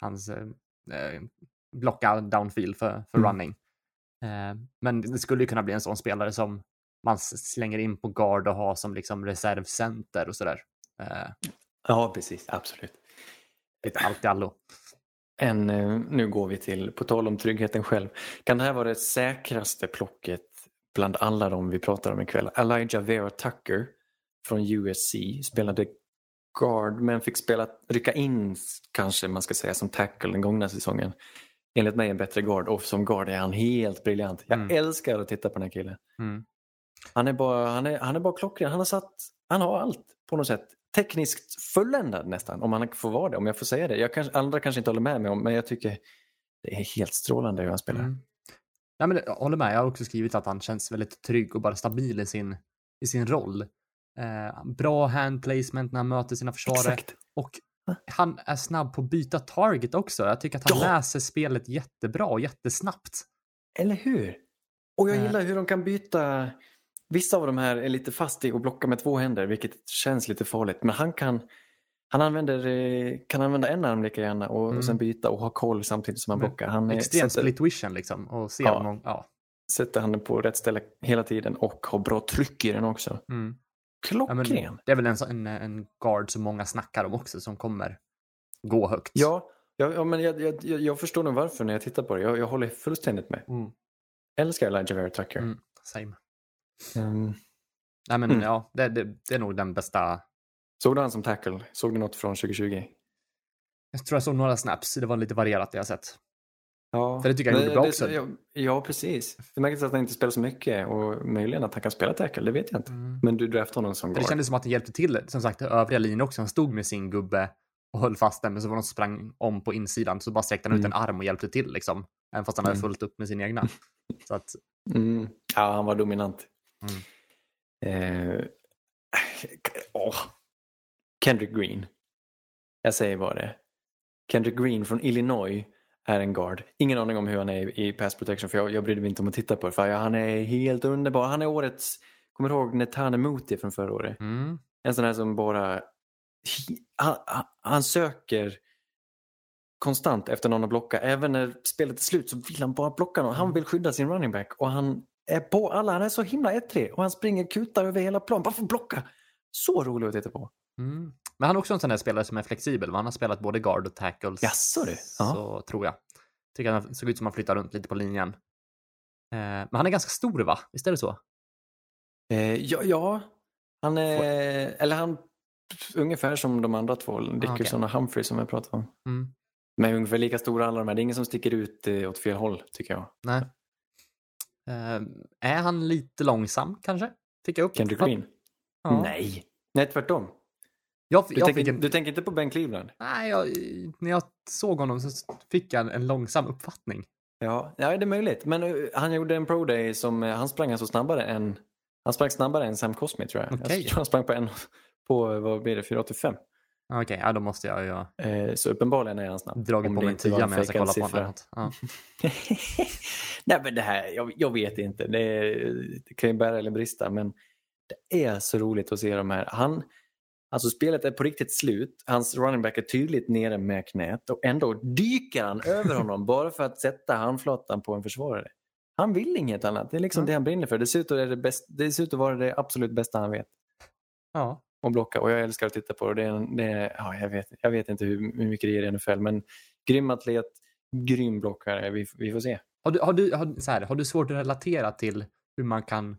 hans eh, eh, blocka downfield för, för Mm. running. Eh, men det skulle ju kunna bli en sån spelare som man slänger in på guard och har som liksom reservcenter och sådär. Eh, Ja, precis. Absolut. lite allt i allo. En, eh, nu går vi till, på tal om tryggheten själv. Kan det här vara det säkraste plocket bland alla de vi pratar om ikväll? Elijah Vera Tucker från USC spelade guard men fick spela, rycka in kanske man ska säga som tackle den gångna säsongen. Enligt mig en bättre guard och som guard är han helt briljant. Jag Mm. älskar att titta på den här killen. Mm. Han är bara, han är, han är bara klockren. Han har satt, han har allt på något sätt. Tekniskt fulländad nästan, om han får vara det, om jag får säga det. Kanske, andra kanske inte håller med mig om, men jag tycker det är helt strålande hur han spelar. Mm. Nej, men jag håller med. Jag har också skrivit att han känns väldigt trygg och bara stabil i sin, i sin roll. Eh, bra hand placement när han möter sina försvarare. Exakt. Och han är snabb på att byta target också. Jag tycker att han Ja. läser spelet jättebra och jättesnabbt. Eller hur? Och jag Eh. gillar hur de kan byta. Vissa av de här är lite fast i att blocka med två händer, vilket känns lite farligt. Men han kan, han använder, eh, kan använda en arm lika gärna och, Mm. sen byta och ha koll samtidigt som han Med blockar. Han är, Extrem sätter, split vision liksom. Och ser Ja. någon, ja. sätter handen på rätt ställe hela tiden och har bra tryck i den också. Mm. Ja, Klockren! det är väl en, en, en guard som många snackar om också som kommer gå högt. Ja, ja, ja men jag, jag, jag jag förstår nog varför när jag tittar på det. Jag, jag håller fullständigt med. Mm. Älskar Elijah Vera Tucker. Mm. Same. Ehm, Nej, men Mm. ja, det, det, det är nog den bästa. såg du han som tackle? Såg du något från 2020? Jag tror jag såg några snaps. Det var lite varierat det jag sett. Ja, För det tycker jag han gjorde bra det- också. Ja, ja, precis. Det märks att han inte spelar så mycket och möjligen att han kan spela tackle, det vet jag inte. Mm. Men du draftade honom som För det guard. kändes som att det hjälpte till. Som sagt, övriga linjen också. Han stod med sin gubbe och höll fast den, men så var någon som sprang om på insidan, så bara sträckte han ut en Mm. arm och hjälpte till liksom. Även fast han hade Mm. fullt upp med sin egna. Så att, Mm. Ja, han var dominant. Mm. Eh, åh. Kendrick Green. Jag säger bara det. Kendrick Green från Illinois är en guard. Ingen aning om hur han är i pass protection för jag, jag brydde mig inte om att titta på det. För han är helt underbar. Han är årets, kommer du ihåg Netane Muti från förra året? mm. En sån här som bara, han, han, han söker konstant efter någon att blocka. Även när spelet är slut så vill han bara blocka någon. Han vill skydda sin running back och han är på alla. Han är så himla ettrig och han springer kutar över hela plan bara för att blocka. Så rolig att titta på. Mm. Men han är också en sån där spelare som är flexibel. va? Han har spelat både guard och tackles. Jaså du? Så tror jag. Tycker han såg ut som han flyttar runt lite på linjen. Eh, men han är ganska stor va? Visst är det så? Eh, ja, ja, han är, eller han, ungefär som de andra två, Dickerson och Humphrey som jag pratade om. Mm. Men ungefär lika stora alla de här. Det är ingen som sticker ut eh, åt fel håll tycker jag. Nej. Eh, är han lite långsam kanske? Fick jag upp? Kendrick Green? Ja. Nej. Nej, tvärtom. Jag, Du, jag tänker, en... du tänker inte på Ben Cleveland? Nej, jag, när jag såg honom så fick jag en, en långsam uppfattning. Ja, ja, det är möjligt. Men uh, han gjorde en pro day som, uh, han sprang alltså snabbare än, han sprang snabbare än Sam Cosmi tror jag. Okej. Jag tror han sprang på en, på, vad blir det, 485. Okej, ja, då måste jag ju Eh, så uppenbarligen är han snabb. dragit på mig en tia medan jag kollar på honom. Ja. Nej men det här, jag, jag vet inte. Det, är- det kan ju bära eller brista men det är så roligt att se de här. Han, Alltså spelet är på riktigt slut. Hans running back är tydligt nere med knät och ändå dyker han över honom bara för att sätta handflatan på en försvarare. Han vill inget annat. Det är liksom Mm. det han brinner för. Det bäst, dessutom var det det absolut bästa han vet. Ja. Att blocka och jag älskar att titta på det. det, är en, det är, ja, jag, vet, jag vet inte hur, hur mycket det är i NFL men grym atlet, grym blockare. Vi, vi får se. Har du, har, du, har, så här, har du svårt att relatera till hur man kan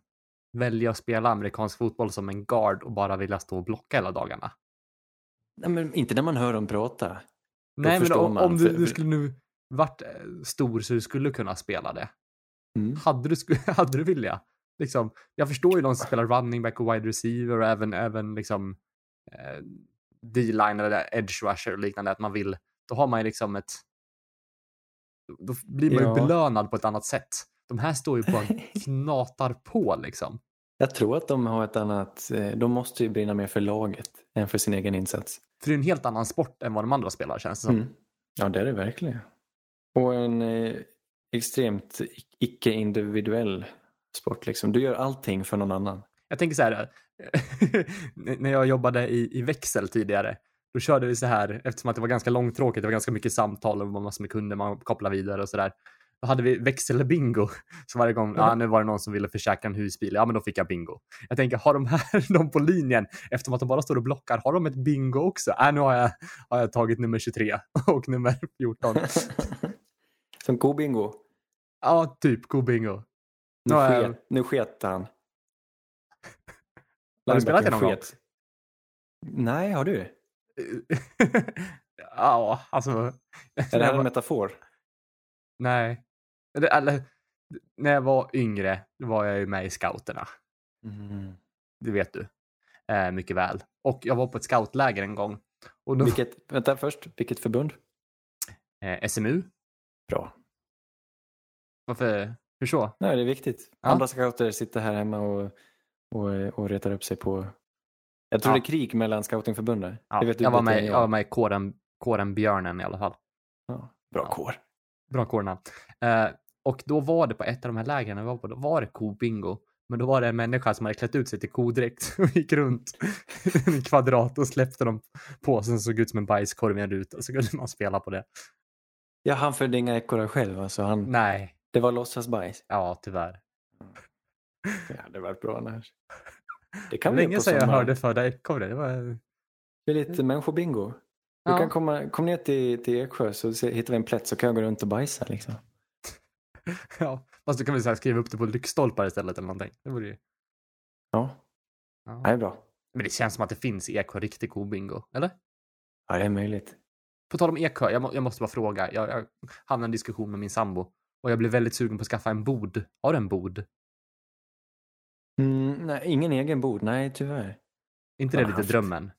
välja att spela amerikansk fotboll som en guard och bara vilja stå och blocka hela dagarna? Nej, men inte när man hör dem prata. Nej, men om, man, om du, för- du skulle nu varit eh, stor så du skulle kunna spela det. Mm. Hade du, hade du vilja? Liksom, jag förstår ju de som spelar running back och wide receiver och även, även liksom eh, D-line eller edge rusher och liknande, att man vill, då har man ju liksom ett, då blir man ju Ja. belönad på ett annat sätt. De här står ju på en knatar på liksom. Jag tror att de har ett annat, eh, de måste ju brinna mer för laget än för sin egen insats. För det är en helt annan sport än vad de andra spelar känns det som. Mm. Ja, det är det verkligen. Och en eh, extremt icke-individuell sport. Liksom. Du gör allting för någon annan. Jag tänker så här, när jag jobbade i, i växel tidigare, då körde vi så här, eftersom att det var ganska långtråkigt, det var ganska mycket samtal och massor med kunder man kopplade vidare och så där. Då hade vi växelbingo. Så varje gång, ja nu var det någon som ville försäkra en husbil, ja men då fick jag bingo. Jag tänker, har de här, de på linjen, eftersom att de bara står och blockar, har de ett bingo också? Äh, nu har jag, har jag tagit nummer 23 och nummer 14. Som kobingo. Ja, typ ko-bingo. Nu, ja. sket, nu sket han. Har du spelat det någon gång? Sket. Nej, har du? ja, alltså. Är det här en metafor? Nej. Eller, när jag var yngre var jag ju med i scouterna. Mm. Det vet du eh, mycket väl. Och jag var på ett scoutläger en gång. Och då, Vilket, vänta först, vilket förbund? eh, SMU. Bra. Varför? Hur så? Nej, det är viktigt. Ja. Andra scouter sitter här hemma och, och, och retar upp sig på... Jag tror Ja. det är krig mellan scoutingförbunden. Ja, det vet du jag, var med, jag var med i kåren, kåren Björnen i alla fall. Ja. Bra Ja. kår. Bra kårnamn. Eh, och då var det på ett av de här lägren jag var på, då var det kobingo. Men då var det en människa som hade klätt ut sig till kodräkt och gick runt i en kvadrat och släppte dem på. Sen såg ut som en bajskorv i en ruta så kunde man spela på det. Ja, han födde inga ekorrar själv. Alltså han, Nej, Det var låtsasbajs. ja tyvärr. Det hade varit bra annars. Det kan länge sedan jag hörde födda ekorre. Det var... Det är lite människobingo. Du Ja. kan komma kom ner till, till Eksjö så se, hittar vi en plätt så kan jag gå runt och bajsa. Liksom. ja. Fast du kan väl så skriva upp det på lyktstolpar istället eller någonting. Det vore ju... Ja, Ja. det är bra. Men det känns som att det finns i Eksjö riktig kobingo, eller? Ja, det är möjligt. På tal om Eksjö, jag, må, jag måste bara fråga. Jag, jag hamnade i en diskussion med min sambo och jag blev väldigt sugen på att skaffa en bod. Har du en bod? Mm, nej, ingen egen bod, nej tyvärr. Är inte det lite haft. drömmen?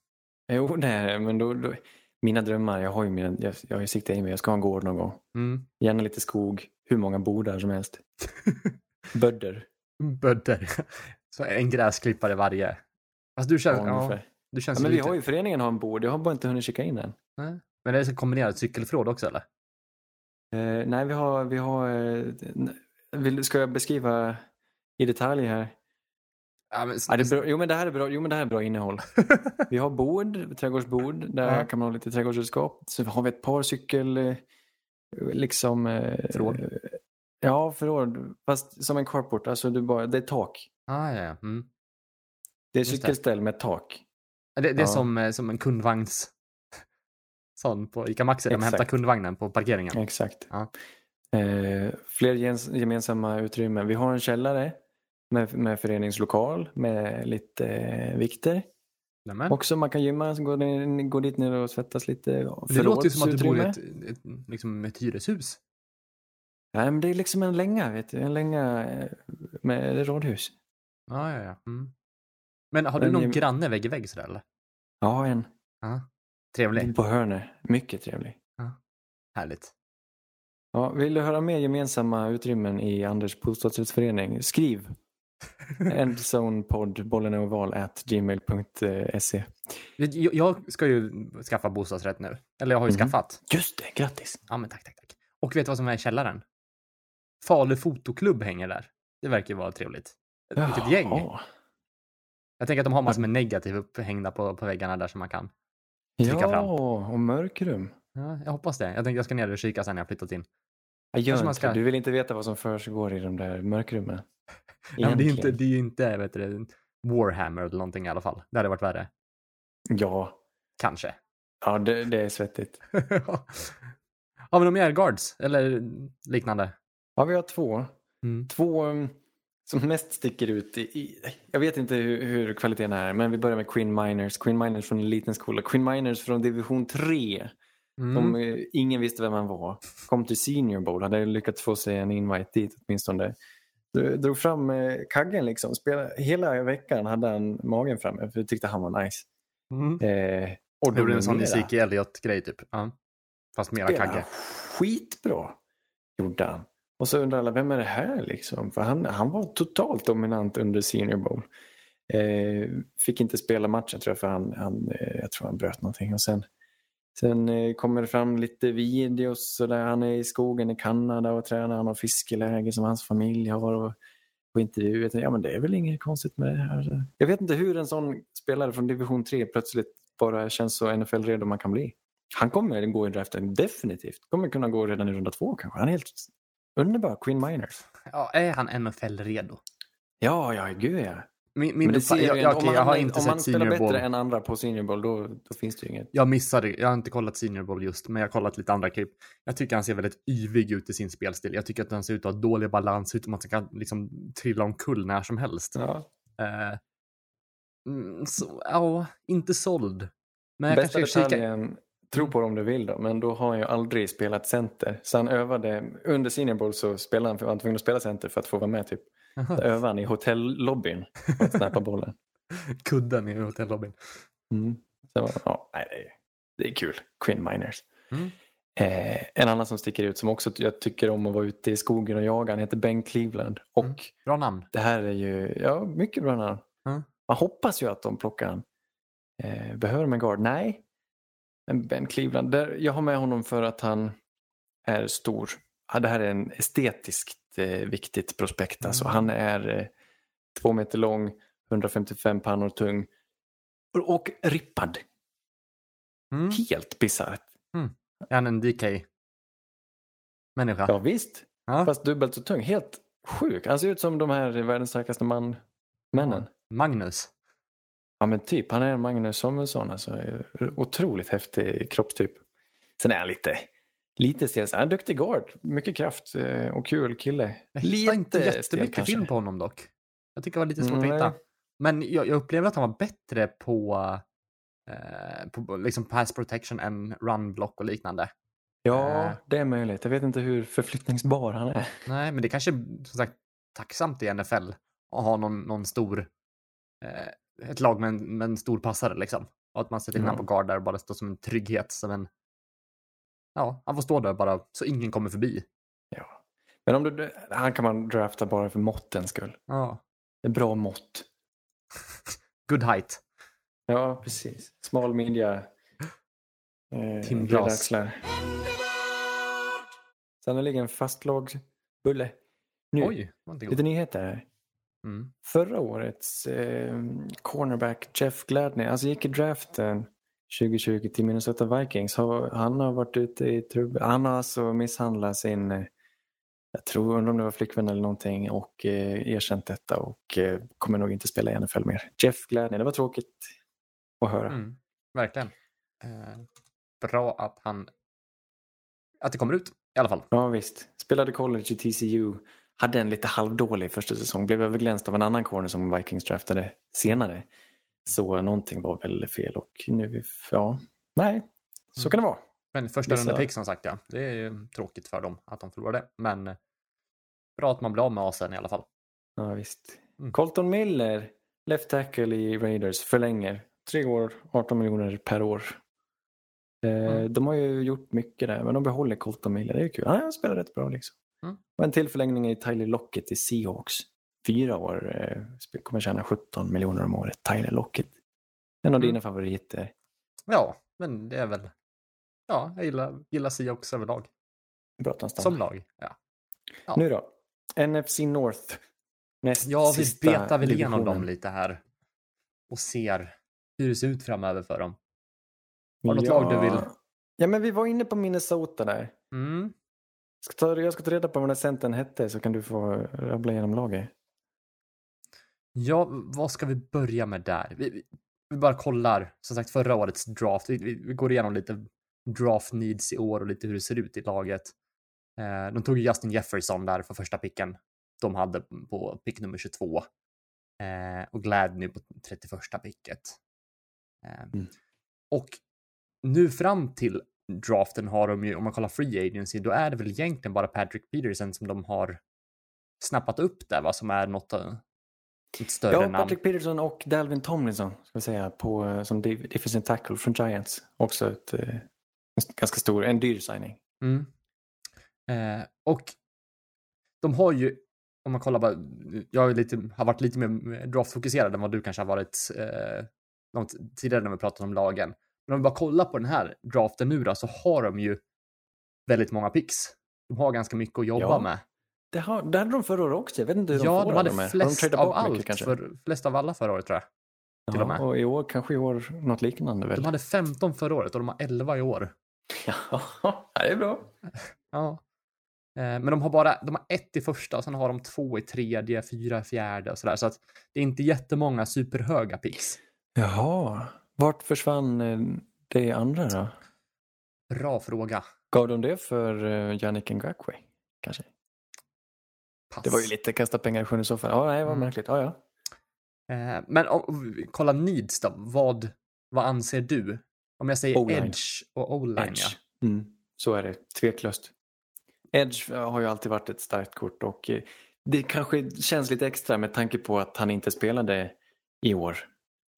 Jo, det är det, men då, då, mina drömmar, jag har ju mina, jag, jag har ju siktat in mig, jag ska ha en gård någon gång. Mm. Gärna lite skog, hur många bodar som helst. Bödder, Bödder. Så en gräsklippare varje. Alltså du känns, ja, ja, du känns Ja, men vi lite... har ju föreningen har en bod, jag har bara inte hunnit kika in den. Nej. Men det är så kombinerat cykelförråd också eller? Eh, nej, vi har, vi har eh, vill, ska jag beskriva i detalj här? Ja, men, Ja, det bra, jo, men det här är bra, jo, men det här är bra innehåll. Vi har bord, trädgårdsbord, där Ja. kan man ha lite trädgårdsredskap. Så har vi ett par cykel, eh, liksom... eh, Förråd? Ja, förråd. Fast som en carport, alltså du bara, det är tak. ah, ja. Mm. Det är cykelställ med tak. Det, det är Ja. som, som en kundvagns... Sån på ICA Maxi, de Exakt. hämtar kundvagnen på parkeringen. Exakt. Ja. Eh, fler gemensamma utrymmen. Vi har en källare med, med föreningslokal med lite eh, vikter. Nämen. Också man kan gymma, ni- gå dit ner och svettas lite. det låter ju som att du bor i ett, ett, liksom ett hyreshus. Nej, men det är liksom en länga, vet du. En länga eh, med radhus. Ah, ja, ja. Mm. Men har du någon granne vägg i vägg sådär eller? Ja, en. Ja. Trevlig. På hörner. Mycket trevlig. Härligt. Ja, vill du höra mer gemensamma utrymmen i Anders bostadsrättsförening? Skriv. Endzonepodd, bollen är oval, at gmail.se. Jag, ska ju skaffa bostadsrätt nu. Eller jag har ju Mhm. skaffat. Just det, grattis. Ja, men tack, tack, tack. Och vet du vad som är i källaren? Falu fotoklubb hänger där. Det verkar ju vara trevligt. Litet gäng. Jag tänker att de har massor med negativ upphängda på, på väggarna där som man kan. Ja, fram. och mörkrum. Ja, jag hoppas det. Jag tänkte jag ska ner och kika sen när jag flyttat in. Jag gör ska-. Du vill inte veta vad som försiggår i de där mörkrummen. Ja, det är ju inte, det är inte vet du, Warhammer eller någonting i alla fall. Det hade varit värre. Ja, Kanske. ja det, det är svettigt. har vi några mer guards eller liknande? Ja, vi har två. Mm. Två um, som mest sticker ut. I, i, jag vet inte hur, hur kvaliteten är, men vi börjar med Queen Miners. Queen Miners från en liten skola. Queen Miners från division 3. Mm. Som eh, ingen visste vem han var. Kom till Senior Bowl, hade lyckats få sig en invite dit åtminstone. Dro- Drog fram eh, kaggen liksom. Spelade, hela veckan hade han magen framme för det tyckte han var nice. Mm. Eh, och Gjorde en sån. Ezekiel Elliot-grej typ. Ja. Fast mera Spelade kagge. skitbra. Gjorde han. Och så undrar alla, vem är det här liksom? För han, han var totalt dominant under Senior Bowl. Eh, fick inte spela matchen tror jag för han, han, eh, jag tror han bröt någonting. Och sen, sen eh, kommer det fram lite videos så där han är i skogen i Kanada och tränar. Han har fiskeläge som hans familj har. Och på intervjuer, Ja men det är väl inget konstigt med det här. Jag vet inte hur en sån spelare från division 3 plötsligt bara känns så NFL-redo man kan bli. Han kommer gå i draften, definitivt. Kommer kunna gå redan i runda två kanske. Han är helt underbar, Queen Miners. Ja, är han NFL-redo? Ja, ja, gud ja. Min, min ser jag, jag, inte- om jag har inte om han sett spelar Senior bättre Bowl. än andra på Senior Bowl då, då finns det ju inget. Jag missade, jag har inte kollat Senior Bowl just, men jag har kollat lite andra klipp. Jag tycker han ser väldigt yvig ut i sin spelstil. Jag tycker att han ser ut att ha dålig balans, ser ut som att han kan liksom trilla omkull när som helst. Ja. Mm, så, ja, inte såld. Men jag Bästa kanske ska kika. Tro på det om du vill då, men då har han ju aldrig spelat center. Så han övade, under Senior Bowl så spelade han, för han var tvungen att spela center för att få vara med typ. Då övade han i hotellobbyn för att snappa bollen. Kudden i hotellobbyn. Mm. Så, ja, nej, det, är, det är kul. Queen Miners. Mm. Eh, en annan som sticker ut som också jag tycker om att vara ute i skogen och jaga, han heter Ben Cleveland. Och Mm. Bra namn. det här är ju, ja, mycket bra namn. Mm. Man hoppas ju att de plockar han. Eh, behöver de en guard? Nej. Men Ben Cleveland, där, jag har med honom för att han är stor. Ja, det här är en estetiskt eh, viktigt prospekt. Alltså, Mm. han är eh, två meter lång, 155 pannor tung och, och rippad. Mm. Helt bisarrt. Är han en DK-människa? Ja visst, Ja. fast dubbelt så tung. Helt sjuk. Han ser ut som de här världens starkaste man, männen. Magnus. Ja men typ, han är Magnus Samuelsson. Alltså, otroligt häftig kroppstyp. Sen är han lite, lite stel. Han är en duktig guard, mycket kraft eh, och kul kille. Jag hittar inte jättemycket kanske. film på honom dock. Jag tycker det var lite svårt Nej. att hitta. Men jag, jag upplevde att han var bättre på, eh, på liksom pass protection än run block och liknande. Ja, Eh. det är möjligt. Jag vet inte hur förflyttningsbar han är. Nej, men det kanske är som sagt tacksamt i NFL att ha någon, någon stor, eh, ett lag med en, med en stor passare liksom. Och att man sätter in Ja. honom på guard där och bara står som en trygghet, som en, ja, han får stå där bara så ingen kommer förbi. Ja. Men om du, han kan man drafta bara för måttens skull. Ja, Det är bra mått. good height. Ja, precis. Smal midja. Eh, Tim breda Glass. axlar. Sannoliken fastlagsbulle. Nu, Oj, lite nyheter här. Mm. Förra årets eh, cornerback Jeff Gladney, alltså gick i draften 2020 till Minnesota Vikings. Han har varit ute i trubbel. Han har alltså misshandlat sin, eh, jag tror, undrar om det var flickvän eller någonting och eh, erkänt detta och eh, kommer nog inte spela i NFL mer. Jeff Gladney, det var tråkigt att höra. Mm, verkligen. Eh, bra att han, att det kommer ut i alla fall. Ja visst. Spelade college i TCU. Hade en lite halvdålig första säsong. Blev överglänst av en annan corner som Vikings draftade senare. Så någonting var väl fel och nu, ja, nej, så kan det vara. Men första runda pick som sagt, ja. Det är ju tråkigt för dem att de förlorade. Men eh, bra att man blir av med asen i alla fall. Ja, visst. Mm. Colton Miller, left tackle i Raiders, förlänger. Tre år, 18 miljoner per år. Eh, Mm. De har ju gjort mycket där, men de behåller Colton Miller. Det är kul. Han spelar rätt bra liksom. Mm. Och en till förlängning i Tyler Lockett i Seahawks. Fyra år, eh, kommer tjäna 17 miljoner om året. Tyler Lockett. En av Mm. dina favoriter. Ja, men det är väl, ja, jag gillar, gillar Seahawks överlag. Bra. Som lag. Ja, Ja. Nu då. NFC North. Näst ja vi betar väl igenom dem lite här. och ser hur det ser ut framöver för dem. Har du något lag du vill? Ja, men vi var inne på Minnesota där. Mm. Ska ta, jag ska ta reda på vad den centern hette så kan du få rabbla igenom laget. Ja, vad ska vi börja med där? Vi, vi, bara kollar, som sagt, förra årets draft. Vi, vi, vi går igenom lite draft needs i år och lite hur det ser ut i laget. Eh, de tog ju Justin Jefferson där för första picken de hade på pick nummer 22. Eh, och Gladney på 31 picket. Eh, Mm. Och nu fram till draften har de ju, om man kollar free agency, då är det väl egentligen bara Patrick Peterson som de har snappat upp där, va, som är något, eh, ett större Ja, namn. Patrick Peterson och Dalvin Tomlinson ska säga, på, eh, som defensive tackle från Giants. Också ett, eh, ganska stor, en dyr signing. Mm. Eh, och de har ju, om man kollar bara, jag lite, har varit lite mer draftfokuserad än vad du kanske har varit eh, långt tidigare när vi pratat om lagen. Men om vi bara kollar på den här draften nu då, så har de ju väldigt många picks. De har ganska mycket att jobba Ja, med. Det, har, det hade de förra året också. Jag vet inte hur de Ja, de hade flest de av mycket, allt, kanske? för, flest av alla förra året tror jag. till och med. Ja, och i år, kanske i år något liknande väl? De hade 15 förra året och de har 11 i år. Ja, det är bra. Ja. Eh, Men de har bara, de har ett i första och sen har de två i tredje, fyra i fjärde och sådär. Så att det är inte jättemånga superhöga picks. Jaha, vart försvann eh, det andra då? Bra fråga. Gav de det för uh, Yannick Ngakwe? Kanske? Pass. Det var ju lite kasta pengar i sjön i så fall. Ja, nej, var Mm. märkligt. Ja, ja. Eh, Men om, vi kollar needs då. Vad, vad anser du? Om jag säger edge och o-line, ja. Mm, så är det, tveklöst. Edge eh, har ju alltid varit ett starkt kort och eh, det kanske känns lite extra med tanke på att han inte spelade i år,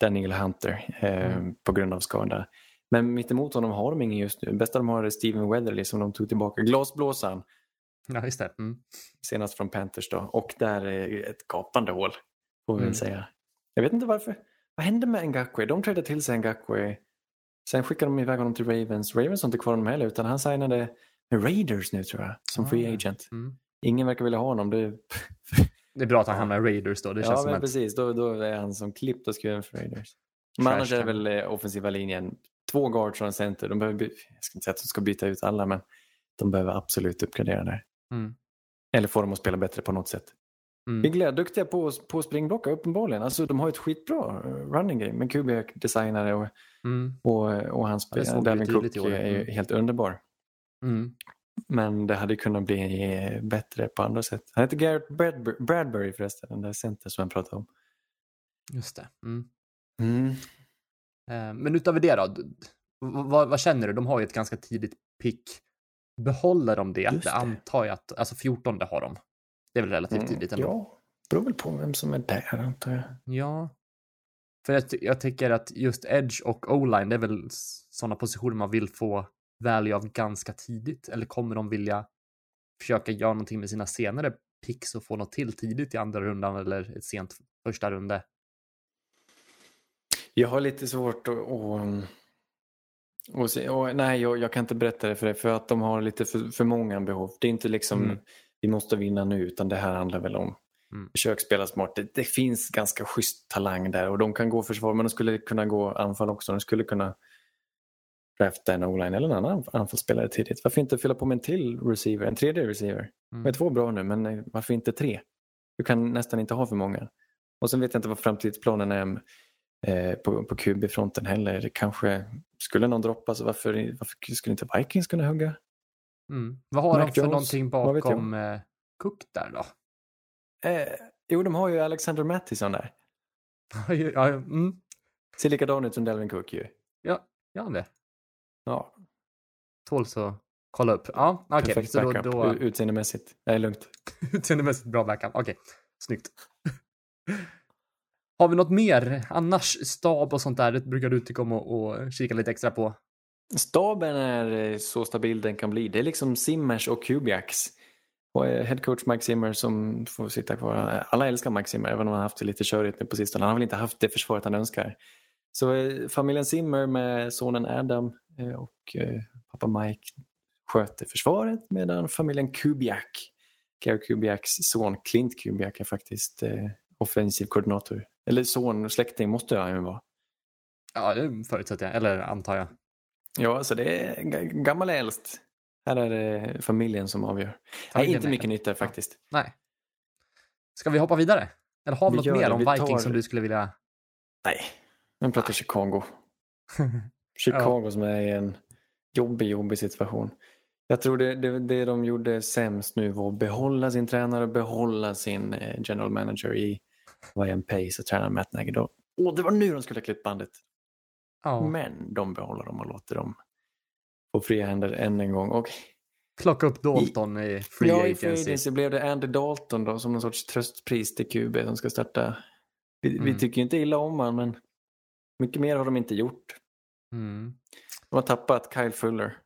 Daniel Hunter, eh, Mm. på grund av skada. Men mittemot honom har de ingen just nu. Bästa de har är Steven Weatherly som de tog tillbaka. Glasblåsaren, Ja, just det. Mm. senast från Panthers då. Och där är ett gapande hål, får vi Mm. säga. Jag vet inte varför. Vad hände med Ngakwe? De trädde till sig Ngakwe. Sen skickade de iväg honom till Ravens. Ravens har inte kvar honom heller utan han signade med Raiders nu tror jag, som Ah, free agent. Mm. Ingen verkar vilja ha honom. Det... Det är bra att han hamnar i Raiders då. Det känns ja, som men att... precis. Då, då är han som klippt och skuren för Raiders. Men annars är väl eh, offensiva linjen. Två guards och en center. De behöver, jag ska inte säga att de ska byta ut alla, men de behöver absolut uppgradera där. Mm. Eller få dem att spela bättre på något sätt. Mm. Biglia är duktiga på, på springblocka uppenbarligen. Alltså, de har ett skitbra eh, running game med Kubiak designare och, Mm. och, och hans spelare. vi Dalvin Cook är ju Mm. helt underbar. Mm. Men det hade kunnat bli bättre på andra sätt. Han heter Garrett Bradbury, Bradbury förresten, den där center som jag pratade om. Just det. Mm. Mm. Eh, Men utöver det då? Vad, vad känner du? De har ju ett ganska tidigt pick. Behåller de det? Just det antar jag att, alltså 14 det har de. Det är väl relativt tidigt ändå. Mm, Ja, beror väl på vem som är där antar jag. Ja. För jag, jag tycker att just edge och o-line, det är väl sådana positioner man vill få value av ganska tidigt. Eller kommer de vilja försöka göra någonting med sina senare picks och få något till tidigt i andra rundan eller ett sent första runde? Jag har lite svårt att... och se, och, nej, jag, jag kan inte berätta det för dig för att de har lite för, för många behov. Det är inte liksom Mm. vi måste vinna nu utan det här handlar väl om Mm. försök spela smart. Det, det finns ganska schysst talang där och de kan gå försvar men de skulle kunna gå anfall också. De skulle kunna drafta en o-line eller en annan anfallsspelare tidigt. Varför inte fylla på med en till receiver, en tredje receiver? Mm. De är två bra nu men eh, varför inte tre? Du kan nästan inte ha för många. Och sen vet jag inte vad framtidsplanen är eh, på, på QB-fronten heller. Kanske skulle någon droppa så varför, varför skulle inte Vikings kunna hugga? Mm. Vad har de för Jones, någonting bakom eh, Cook där då? Eh, jo, de har ju Alexander Mattison där. ja, mm. Ser likadan ut som Delvin Cook ju. ja, ja, det Ja, tåls att kolla upp. Ja, okej. perfekt så då, då utseendemässigt. Det är lugnt. utseendemässigt bra backup. Okej, snyggt. Har vi något mer? Annars stab och sånt där, det brukar du tycka om att, att kika lite extra på. Staben är eh, så stabil den kan bli. Det är liksom Simmers och Kubiaks. Och eh, headcoach Mike Zimmer som får sitta kvar. Alla älskar Mike Zimmer även om han har haft det lite körigt nu på sistone. Han har väl inte haft det försvaret han önskar. Så eh, familjen Zimmer med sonen Adam och eh, pappa Mike sköter försvaret medan familjen Kubiak, Gary Kubiaks son Clint Kubiak är faktiskt eh, offensiv koordinator Eller son, släkting måste han ju vara. Ja, det förutsätter jag. Eller antar jag. Ja, så det är gammal äldst. Här är det familjen som avgör. Nej, Familjen inte är mycket nytt där faktiskt. Nej. Ska vi hoppa vidare? Eller har vi Vi något mer det. om Vi Vikings tar- som du skulle vilja... Nej, nu pratar Chicago. Chicago som är i en jobbig, jobbig situation. Jag tror det, det, det de gjorde sämst nu var att behålla sin tränare och behålla sin eh, general manager i Ryan Pace och tränaren Matt Nagy. Och det var nu de skulle ha klippt bandet. Ja. Men de behåller dem och låter dem få fria händer än en gång. Och Plocka upp Dalton i Free ja, i Agency. Free Agency blev det Andy Dalton då som någon sorts tröstpris till QB som ska starta. Vi, vi Mm. tycker ju inte illa om honom men mycket mer har de inte gjort. Mm. De har tappat Kyle Fuller,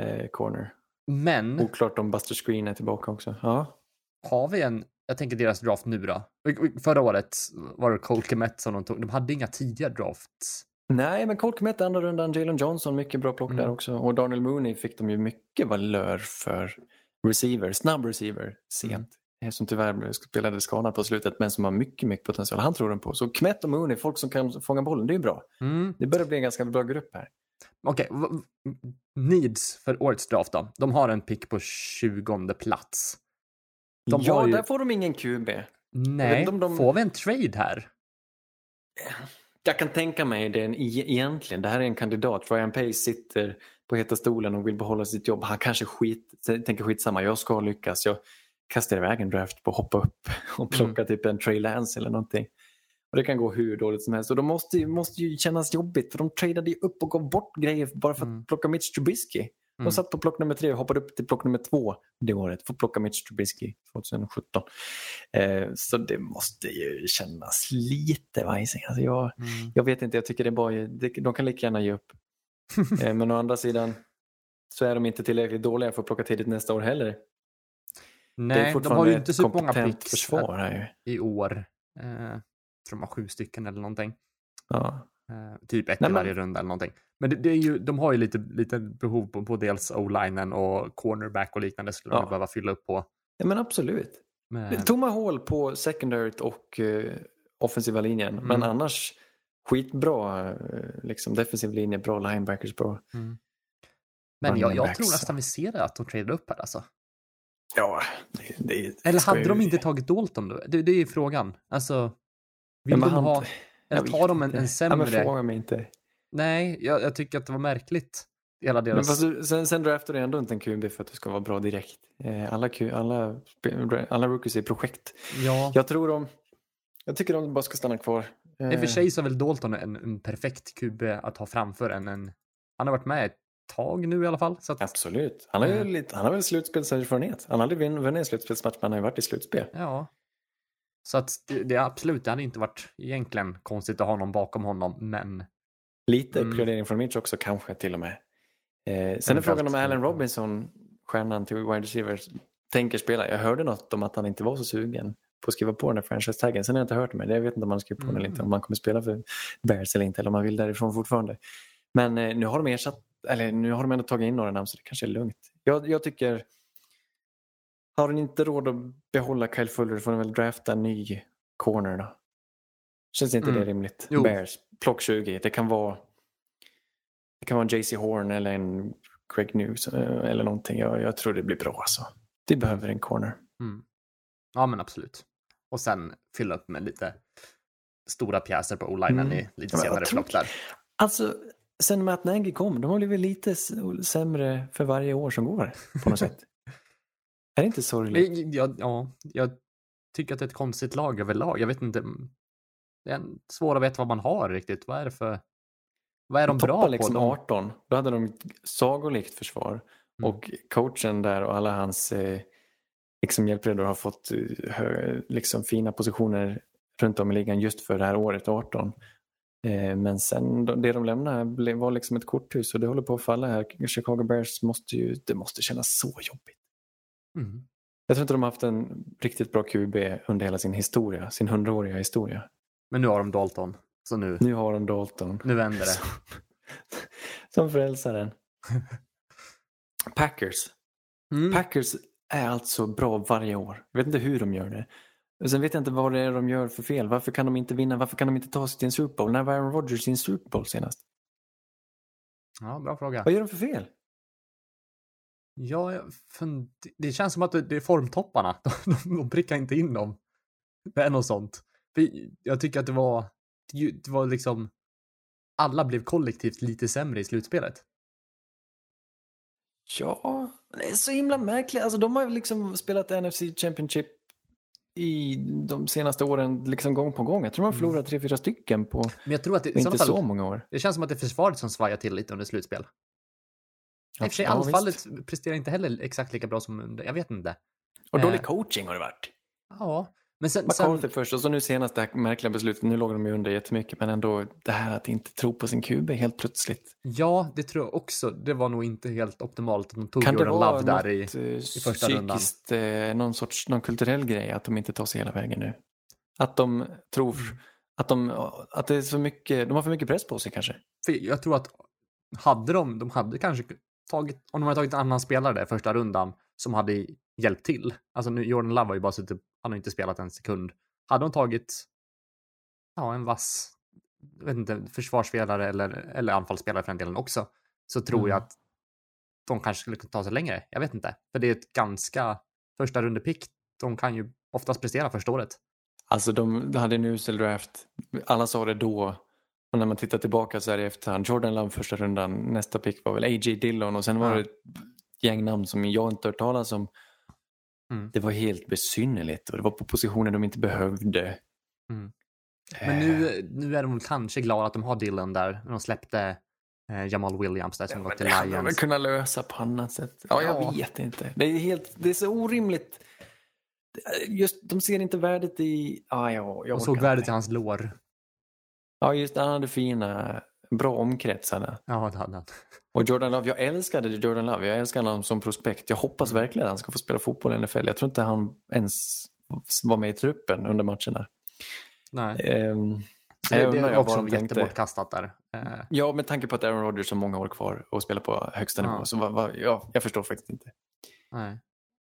eh, corner. Men Oklart om Buster Screen är tillbaka också. Ja. har vi en... Jag tänker deras draft nu då. Förra året var det Cole Kmet som de tog. De hade inga tidiga drafts. Nej, men Colt Kmet andra rundan, Jalen Johnson, mycket bra plock där Mm. också. Och Daniel Mooney fick de ju mycket valör för receiver, snabb receiver, sent. Eh, Som tyvärr spelade skadad på slutet, men som har mycket, mycket potential. Han tror den på. Så Kmet och Mooney, folk som kan fånga bollen, det är ju bra. Mm. Det börjar bli en ganska bra grupp här. Okej, v- needs för årets draft då. De har en pick på 20 plats. De ja, ju- där får de ingen QB. Nej, om de- får vi en trade här? Jag kan tänka mig det e- egentligen. Det här är en kandidat. Ryan Pace sitter på heta stolen och vill behålla sitt jobb. Han kanske skit, tänker skitsamma, jag ska lyckas. Jag kastar iväg en draft på att hoppa upp och plocka typ en Trey Lance eller någonting. Och Det kan gå hur dåligt som helst. Och de måste, ju- måste ju kännas jobbigt för de tradade ju upp och gav bort grejer bara för att Mm. plocka Mitch Trubisky. De Mm. satt på plock nummer tre och hoppade upp till plock nummer två det året för att plocka Mitch Trubisky 2017. Eh, så det måste ju kännas lite vajsing. Alltså jag, Mm. jag vet inte, jag tycker det är bara, det, de kan lika gärna ge upp. eh, men å andra sidan så är de inte tillräckligt dåliga för att plocka tidigt nästa år heller. Nej, de har ju inte supermånga kompetent picks i år. Eh, jag tror de har sju stycken eller någonting. Ja. Eh, typ ett i varje runda eller någonting. Men det, det är ju, de har ju lite, lite behov på, på dels o-linen och cornerback och liknande skulle de Ja. ju behöva fylla upp på. ja, men absolut. Men, Tomma hål på secondaryt och uh, offensiva linjen. Mm. Men annars skitbra eh, liksom, defensiv linje, bra linebackers, bra. mm. men jag, jag tror nästan vi ser det att de tradar upp här alltså. Ja, det, det, Eller hade ju- de inte tagit Dalton då? Det, det är ju frågan. Alltså, vill Ja, men de han- ha... Eller tar de en, en Ja, sämre... men fråga mig inte. Nej, jag, jag tycker att det var märkligt. Hela Men deras... fast du, sen, sen draftar du ändå inte en QB för att du ska vara bra direkt. Eh, Alla, Q, alla, alla rookies är projekt. ja. Jag tror de, jag tycker de bara ska stanna kvar. Eh, I och för sig så är väl Dalton en, en perfekt QB att ha framför en, en... Han har varit med ett tag nu i alla fall. Att, Absolut. Han har, ju Mm. lite, han har väl slutspelserfarenhet. Han har aldrig vunnit en slutspelsmatch men han har ju varit i slutspel. Ja. Så att det, det är absolut, det hade inte varit egentligen konstigt att ha någon bakom honom, men Lite Mm. uppgradering från Mitch också kanske till och med. Eh, sen är frågan om Allen Robinson, stjärnan till wide receivers, tänker spela. Jag hörde något om att han inte var så sugen på att skriva på den här franchise-taggen. Sen har jag inte hört med. Jag vet inte om han skriver på den eller inte. Mm. Om han kommer spela för Bears eller inte. Eller om han vill därifrån fortfarande. Men eh, nu har de ersatt, eller nu har de ändå tagit in några namn så det kanske är lugnt. Jag, jag tycker, har de inte råd att behålla Kyle Fuller får de väl drafta en ny corner då. Känns inte Mm. det rimligt? Jo. Bears, plock 20. Det kan vara det kan vara en JC Horn eller en Craig News eh, eller någonting. Jag, jag tror det blir bra alltså. Vi behöver en corner. mm. ja men absolut. Och sen fylla upp med lite stora pjäser på o-linen Mm. i lite senare plock där. Alltså, sen Matt Nagy kom, de har blivit lite sämre för varje år som går på något sätt. Är det inte sorgligt? Men, Ja, ja, jag tycker att det är ett konstigt lag överlag. Jag vet inte. Det är svårt att veta vad man har riktigt. Vad är det för... Vad är de bra toppar på? liksom De, 18. Då hade de ett sagolikt försvar. Mm. Och coachen där och alla hans eh, liksom hjälpredor har fått eh, liksom fina positioner runt om i ligan just för det här året 18. Eh, men sen det de lämnade var liksom ett korthus och det håller på att falla här. Chicago Bears måste ju, det måste kännas så jobbigt. mm. Jag tror inte de har haft en riktigt bra QB under hela sin historia, sin hundraåriga historia. Men nu har de Dalton. Så nu, Nu har de Dalton. nu vänder det. Som, som frälsaren. Packers. Mm. Packers är alltså bra varje år. Jag vet inte hur de gör det. Och Sen vet jag inte vad det är de gör för fel. Varför kan de inte vinna? Varför kan de inte ta sig till en Super Bowl? När var Aaron Rodgers i en Super Bowl senast? Ja, bra fråga. Vad gör de för fel? Ja, det känns som att det är formtopparna. De, de, de prickar inte in dem. Det är något sånt. Jag tycker att det var, det var liksom, alla blev kollektivt lite sämre i slutspelet. Ja, det är så himla märkligt. Alltså, de har ju liksom spelat NFC Championship i de senaste åren liksom gång på gång. Jag tror har Mm. förlorat tre, fyra stycken på Men jag tror att det, inte fall, så många år. det känns som att det är försvaret som svajar till lite under slutspel. I och för sig, Ja, anfallet presterar inte heller exakt lika bra som under, jag vet inte. Och dålig Eh, coaching har det varit. Ja, men sen, sen McCarthy först och så nu senast det här märkliga beslutet. Nu låg de ju under jättemycket men ändå det här att inte tro på sin QB helt plötsligt. ja, det tror jag också. Det var nog inte helt optimalt att de tog Kan det Jordan vara Love där i, i första rundan. psykiskt, eh, någon sorts någon kulturell grej att de inte tar sig hela vägen nu? Att de tror Mm. att, de, att det är så mycket, de har för mycket press på sig kanske? För jag tror att hade de, de hade kanske tagit, om de hade tagit en annan spelare där första rundan som hade hjälpt till. Alltså nu, Jordan Love har ju bara suttit, han har inte spelat en sekund. Hade de tagit, ja, en vass, vet inte, försvarsspelare eller, eller anfallsspelare för den delen också, så tror Mm. jag att de kanske skulle kunna ta sig längre. Jag vet inte. För det är ett ganska första rundepick. De kan ju oftast prestera första året. Alltså de hade en usel draft. Alla sa det då. Och när man tittar tillbaka så är det i efterhand. Jordan Love första rundan. Nästa pick var väl A.J. Dillon och sen var Ja. det ett gäng namn som jag inte hört talas om. Mm. Det var helt besynnerligt och det var på positioner de inte behövde. Mm. Eh, Men nu, nu är de kanske glada att de har Dylan där. När de släppte eh, Jamal Williams där som men gått till det hade de väl Lions. kunnat lösa på annat sätt. Ja, jag Ja. vet inte. Det är, helt, det är så orimligt. Just, de ser inte värdet i... Ah, ja, jag Och såg värdet inte. i hans lår. Ja, just han hade fina, bra omkretsarna. Ja, det hade han. Och Jordan Love, jag älskade Jordan Love. Jag älskar honom som prospekt. Jag hoppas Mm. verkligen att han ska få spela fotboll i NFL. Jag tror inte han ens var med i truppen under matcherna. Nej. Ehm, Det, är också jättebortkastat där. Eh, Ja, med tanke på att Aaron Rodgers har många år kvar och spelar på högsta Ja. nivå. Så vad, vad, ja, jag förstår faktiskt inte. nej.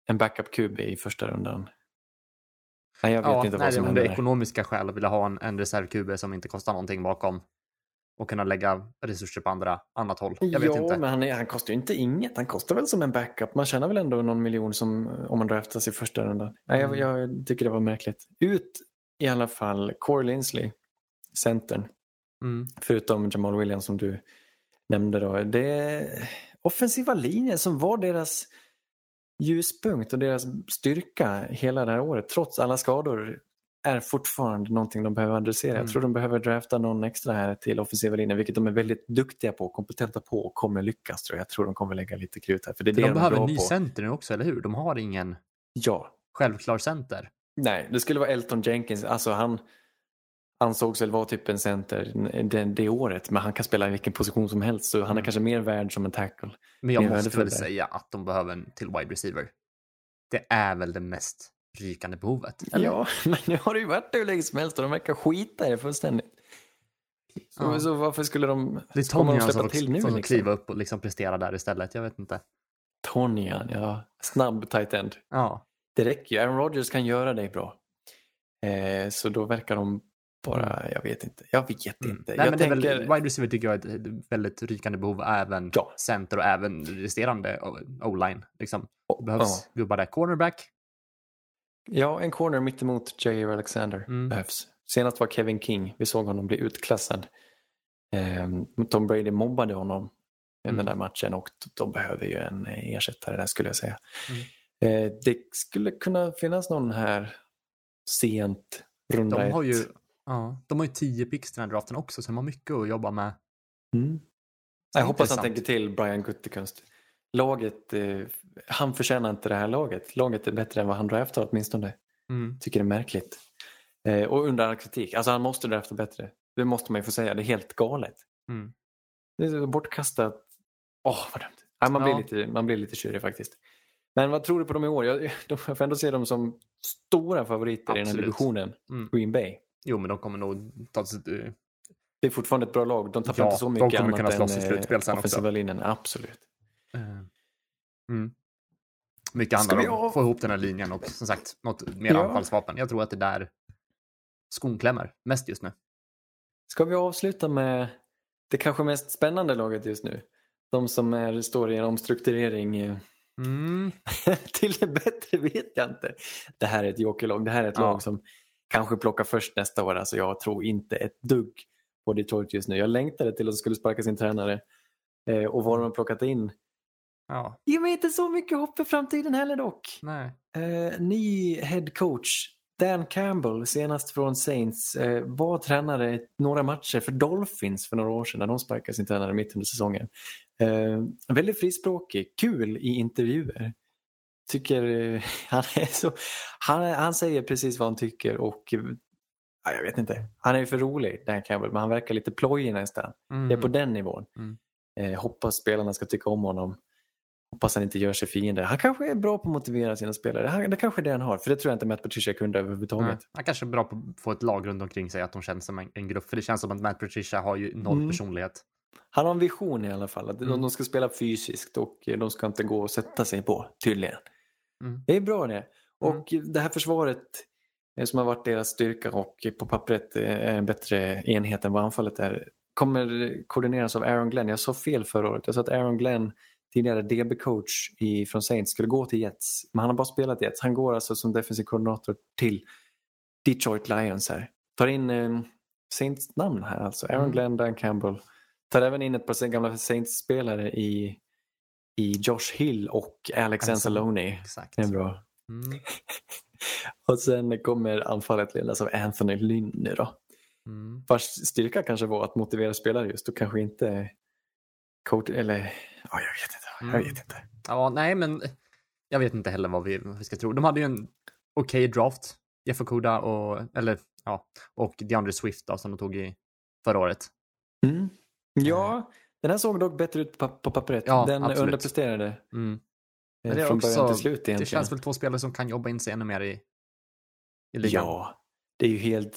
En backup-QB i första rundan. Nej, jag vet Ja, inte nej, vad som om det händer är där. ekonomiska skäl att vilja ha en, en reserv-QB som inte kostar någonting bakom och kunna lägga resurser på andra, annat håll. Jag vet ja, inte. men han, är, han kostar ju inte inget. Han kostar väl som en backup. Man tjänar väl ändå någon miljon som, om man draftas i första rundan. Nej, jag, Mm. jag tycker det var märkligt. Ut i alla fall Corey Linsley, centern. Mm. Förutom Jamal Williams som du nämnde. Då. Det är offensiva linjen som var deras ljuspunkt och deras styrka hela det här året. Trots alla skador är fortfarande någonting de behöver adressera. Mm. Jag tror de behöver drafta någon extra här till offensiva linjen, vilket de är väldigt duktiga på, kompetenta på och kommer lyckas. Tror jag. jag tror de kommer lägga lite krut här. För det är För det de är behöver en ny på. center nu också, eller hur? De har ingen Ja, självklar center. nej, det skulle vara Elton Jenkins. Alltså han ansågs väl vara typ en center det, det året, men han kan spela i vilken position som helst. Så han är Mm. kanske mer värd som en tackle. Men jag Mer måste väl där. säga att de behöver en till wide receiver. Det är väl det mest rykande behovet? Eller? Ja, men nu har det ju varit det hur länge som helst och de verkar skita i det fullständigt. Så, Ja. så varför skulle de... Det är kommer de Tonjan släppa som, till nu, som liksom? kliva upp och liksom prestera där istället. Jag vet inte. Tonjan, ja. Snabb tight end. Ja, Det räcker ju. Aaron Rodgers kan göra det bra. Eh, så då verkar de bara, jag vet inte. Jag vet Mm. inte. Nej, jag men tänker, väl, wide receiver tycker jag är ett väldigt rykande behov, även Ja. center och även resterande o-line. Liksom. Det behövs ja. gubbar där. Cornerback. Ja, en corner mittemot J.R. Alexander Mm. behövs. Senast var Kevin King. Vi såg honom bli utklassad. Eh, Tom Brady mobbade honom i Mm. den där matchen och de behöver ju en ersättare där skulle jag säga. Mm. Eh, det skulle kunna finnas någon här sent, runda De har ett. ju, ja, de har ju tio picks den här draften också, så de har mycket att jobba med. Mm. Jag hoppas han tänker till Brian Guttekunst. Laget, eh, han förtjänar inte det här laget. Laget är bättre än vad han draftar åtminstone. Mm. Tycker det är märkligt. Eh, och under all kritik. Alltså han måste drafta bättre. Det måste man ju få säga. Det är helt galet. Mm. Det är bortkastat. Åh, vad dumt. Nej, man, blir Ja. lite, man blir lite tjurig faktiskt. Men vad tror du på dem i år? Jag, de, jag får ändå se dem som stora favoriter i den här Absolut. divisionen. Mm. Green Bay. Jo, men de kommer nog ta sig... eh, Det är fortfarande ett bra lag. De tappar Ja, inte så de mycket kommer annat kunna slåss i eh, slutspel sen också. offensiva linjen. Absolut. eh, Mm. Mycket handlar om att få ihop den här linjen och som sagt något mer Ja. anfallsvapen. Jag tror att det där skon klämmer mest just nu. Ska vi avsluta med det kanske mest spännande laget just nu? De som är, står i en omstrukturering. eh, Mm. till det bättre vet jag inte. Det här är ett jokerlag. Det här är ett Ja. lag som kanske plockar först nästa år. Alltså jag tror inte ett dugg på Detroit just nu. Jag längtade till att de skulle sparka sin tränare. Eh, och vad de har plockat in. Ja, Ger mig inte så mycket hopp för framtiden heller dock. nej. Eh, ny head coach. Dan Campbell, senast från Saints, eh, var tränare några matcher för Dolphins för några år sedan när de sparkade sin tränare mitt under säsongen. Eh, väldigt frispråkig, kul i intervjuer. Tycker eh, han är så, han, han säger precis vad han tycker och eh, ja, jag vet inte, han är ju för rolig Dan Campbell men han verkar lite plojig nästan. Mm. Det är på den nivån. Mm. Eh, hoppas spelarna ska tycka om honom. Hoppas han inte gör sig fiender. Han kanske är bra på att motivera sina spelare. Han, det kanske är det han har. För det tror jag inte Matt Patricia kunde överhuvudtaget. Nej. Han kanske är bra på att få ett lag runt omkring sig, att de känns som en, en grupp. För det känns som att Matt Patricia har ju noll Mm. personlighet. Han har en vision i alla fall. Att de- Mm. de ska spela fysiskt och eh, de ska inte gå och sätta sig på, tydligen. Mm. Det är bra det. Och det här försvaret eh, som har varit deras styrka och på pappret eh, är en bättre enhet än vad anfallet är kommer koordineras av Aaron Glenn. Jag sa fel förra året. Jag sa att Aaron Glenn, tidigare DB-coach i- från Saints, skulle gå till Jets. Men han har bara spelat Jets. Han går alltså som defensiv koordinator till Detroit Lions här. Tar in eh, Saints namn här alltså. Aaron Mm. Glenn, Dan Campbell. Tar även in ett par gamla Saints-spelare i, i Josh Hill och Alex Anzalone. Exakt. Det är bra. Mm. Och sen kommer anfallet ledas av Anthony Lynn då. Mm. Vars styrka kanske var att motivera spelare just och kanske inte coach eller ja, jag vet inte. Jag Mm. vet inte. Ja, nej, men jag vet inte heller vad vi, vad vi ska tro. De hade ju en okej draft. Jeff Okuda och, eller, ja, och DeAndre Swift då, som de tog i förra året. Mm. Ja, den här såg dock bättre ut på, på pappret. Ja, den absolut. underpresterade Mm. eh, Men det är från början också- till slut egentligen. Det känns väl två spelare som kan jobba in sig ännu mer i, i ligan. Ja, det är ju helt,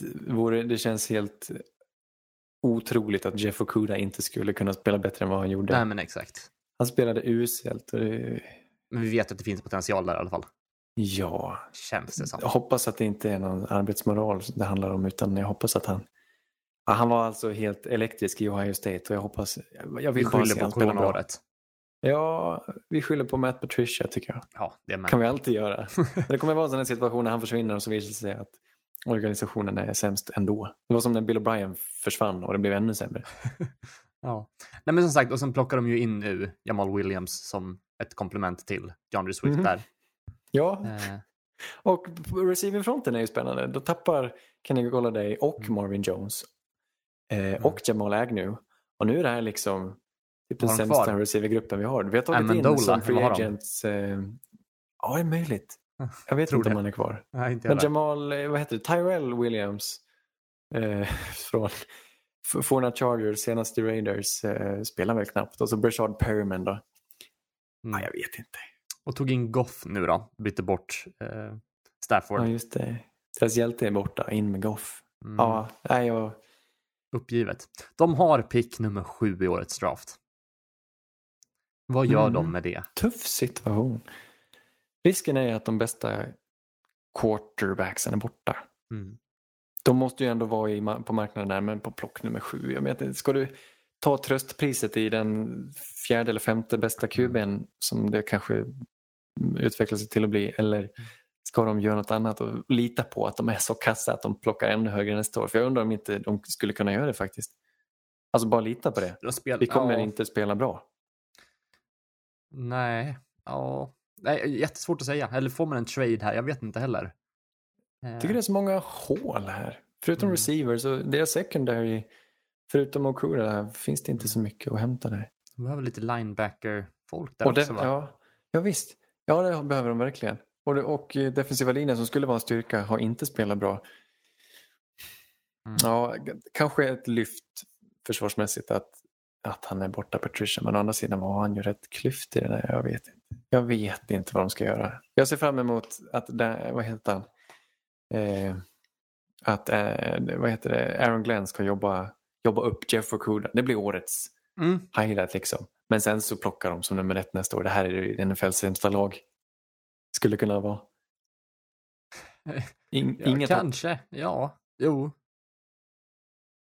det känns helt otroligt att Jeff Okuda inte skulle kunna spela bättre än vad han gjorde. Nej, men exakt. Han spelade uselt och det, Men vi vet att det finns potential där i alla fall. ja, Känns det som. jag hoppas att det inte är någon arbetsmoral det handlar om utan jag hoppas att han ja, han var alltså helt elektrisk i Ohio State och jag hoppas, jag Vi vill se skyller på coronaåret. Ja, vi skyller på Matt Patricia tycker jag. Ja, det med. kan vi alltid göra. Det kommer vara en sån situation när han försvinner och så visar det sig att organisationen är sämst ändå. Det var som när Bill O'Brien försvann och det blev ännu sämre. Ja. Nej, men som sagt, och sen plockar de ju in nu Jamal Williams som ett komplement till DeAndre Swift Mhm. där. Ja, Eh, och på receivingfronten är ju spännande. Då tappar Kenny Golladay och Mm. Marvin Jones eh, och Jamal Agnew. Och nu är det här liksom typ den de sämsta receivergruppen vi har. Vi har tagit Amendola, in som free agents. Eh, ja, det är möjligt. Jag vet Tror inte om det. han är kvar. nej, Men. Jamal, eh, vad heter det, Tyrell Williams eh, från Forna Chargers, senast i Raiders, eh, spelar väl knappt. Och så Brashard Perriman då. Mm. Nej, jag vet inte. Och tog in Goff nu då. Bytte bort eh, Stafford. Ja, just det. Deras hjälte är borta, in med Goff. Mm. Ja, nej, jag... Uppgivet. De har pick nummer sju i årets draft. Vad gör Mm. de med det? tuff situation. Risken är att de bästa quarterbacksen är borta. Mm. De måste ju ändå vara i, på marknaden där, men på plock nummer sju. Jag vet ska du ta tröstpriset i den fjärde eller femte bästa kuben som det kanske utvecklar sig till att bli eller ska de göra något annat och lita på att de är så kassa att de plockar ännu högre nästa år? För jag undrar om inte de skulle kunna göra det faktiskt. Alltså bara lita på det. De spel... Vi kommer ja, inte spela bra. Nej, ja. Nej, jättesvårt att säga. Eller får man en trade här? Jag vet inte heller. Eh, Jag tycker det är så många hål här. Förutom Mm. receivers och deras secondary, förutom Okura, finns det inte så mycket att hämta där. De behöver lite linebacker-folk där Och det, också va? ja, ja visst, ja det behöver de verkligen. Och, det, och eh, defensiva linjen som skulle vara en styrka har inte spelat bra. Mm. Ja, kanske ett lyft försvarsmässigt att, att han är borta Patricia. Men å andra sidan var han ju rätt klyftig i det där. Jag vet inte. Jag vet inte vad de ska göra. Jag ser fram emot att, det, vad heter han? Eh, att eh, vad heter det? Aaron Glenn ska jobba, jobba upp Jeff Okuda. Det blir årets Mm. highlight liksom. Men sen så plockar de som nummer ett nästa år. Det här är ju NFLs sämsta lag. skulle kunna vara. In, Ja, inget kanske. Ja. Jo.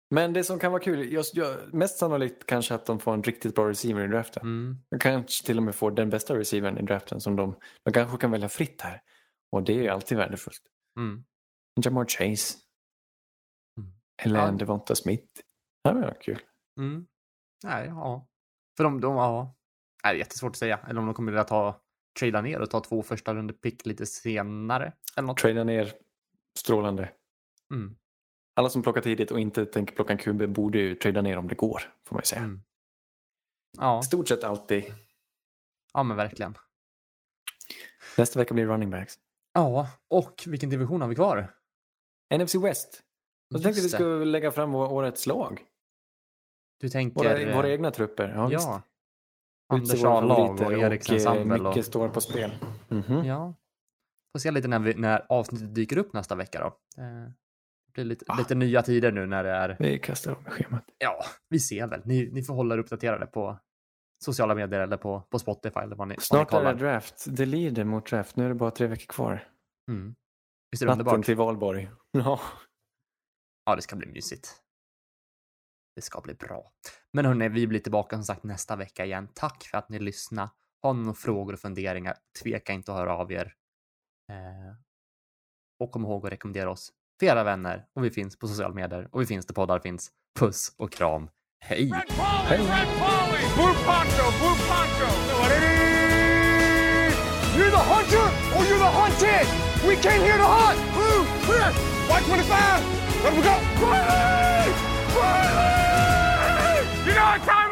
Men det som kan vara kul, just, mest sannolikt kanske att de får en riktigt bra receiver i draften. Mm. De kanske till och med får den bästa receivern i draften som de, de kanske kan välja fritt här. Och det är ju alltid värdefullt. Mm. Jamar Chase. Mm. Eller Ja. Devonta Smith. Det här var kul. Mm. Nej, ja. För de, de ja. Det är jättesvårt att säga. Eller om de kommer vilja ta, trada ner och ta två första runde pick lite senare. Eller något. Trada ner strålande. Mm. Alla som plockar tidigt och inte tänker plocka en QB borde ju trada ner om det går. Får man ju säga. Mm. Ja, stort sett alltid. ja, men verkligen. Nästa vecka blir running backs. Ja, och vilken division har vi kvar? NFC West. Jag tänkte vi Just det. skulle lägga fram årets lag. Du tänker... Våra, eh, våra egna trupper. Ja. Ja. Anders A-lag och Eriksens eh, Sandel. Och... Mycket står på spel. Mhm. Ja. Får se lite när, vi, när avsnittet dyker upp nästa vecka då. Eh, Det blir lite, Ah. lite nya tider nu när det är... Vi kastar om schemat. Ja, vi ser väl. Ni, ni får hålla er uppdaterade på sociala medier eller på, på Spotify eller vad ni, vad ni Snart är det draft. Det lider mot draft. Nu är det bara tre veckor kvar. Mm. Visst är det Natten underbart? till valborg. Ja. Ja, det ska bli mysigt. Det ska bli bra. Men hörni, vi blir tillbaka som sagt nästa vecka igen. Tack för att ni lyssnade. Har ni några frågor och funderingar, tveka inte att höra av er. Eh, och kom ihåg att rekommendera oss för era vänner. Och vi finns på sociala medier och vi finns där poddar finns. Puss och kram. Hey. Red Polly, hey. Red Polly, Blue Poncho, Blue Poncho. What it is? You're the hunter or you're the hunted? We came here to hunt. Blue, clear. Y25. Let we go. Riley! Riley! You know what time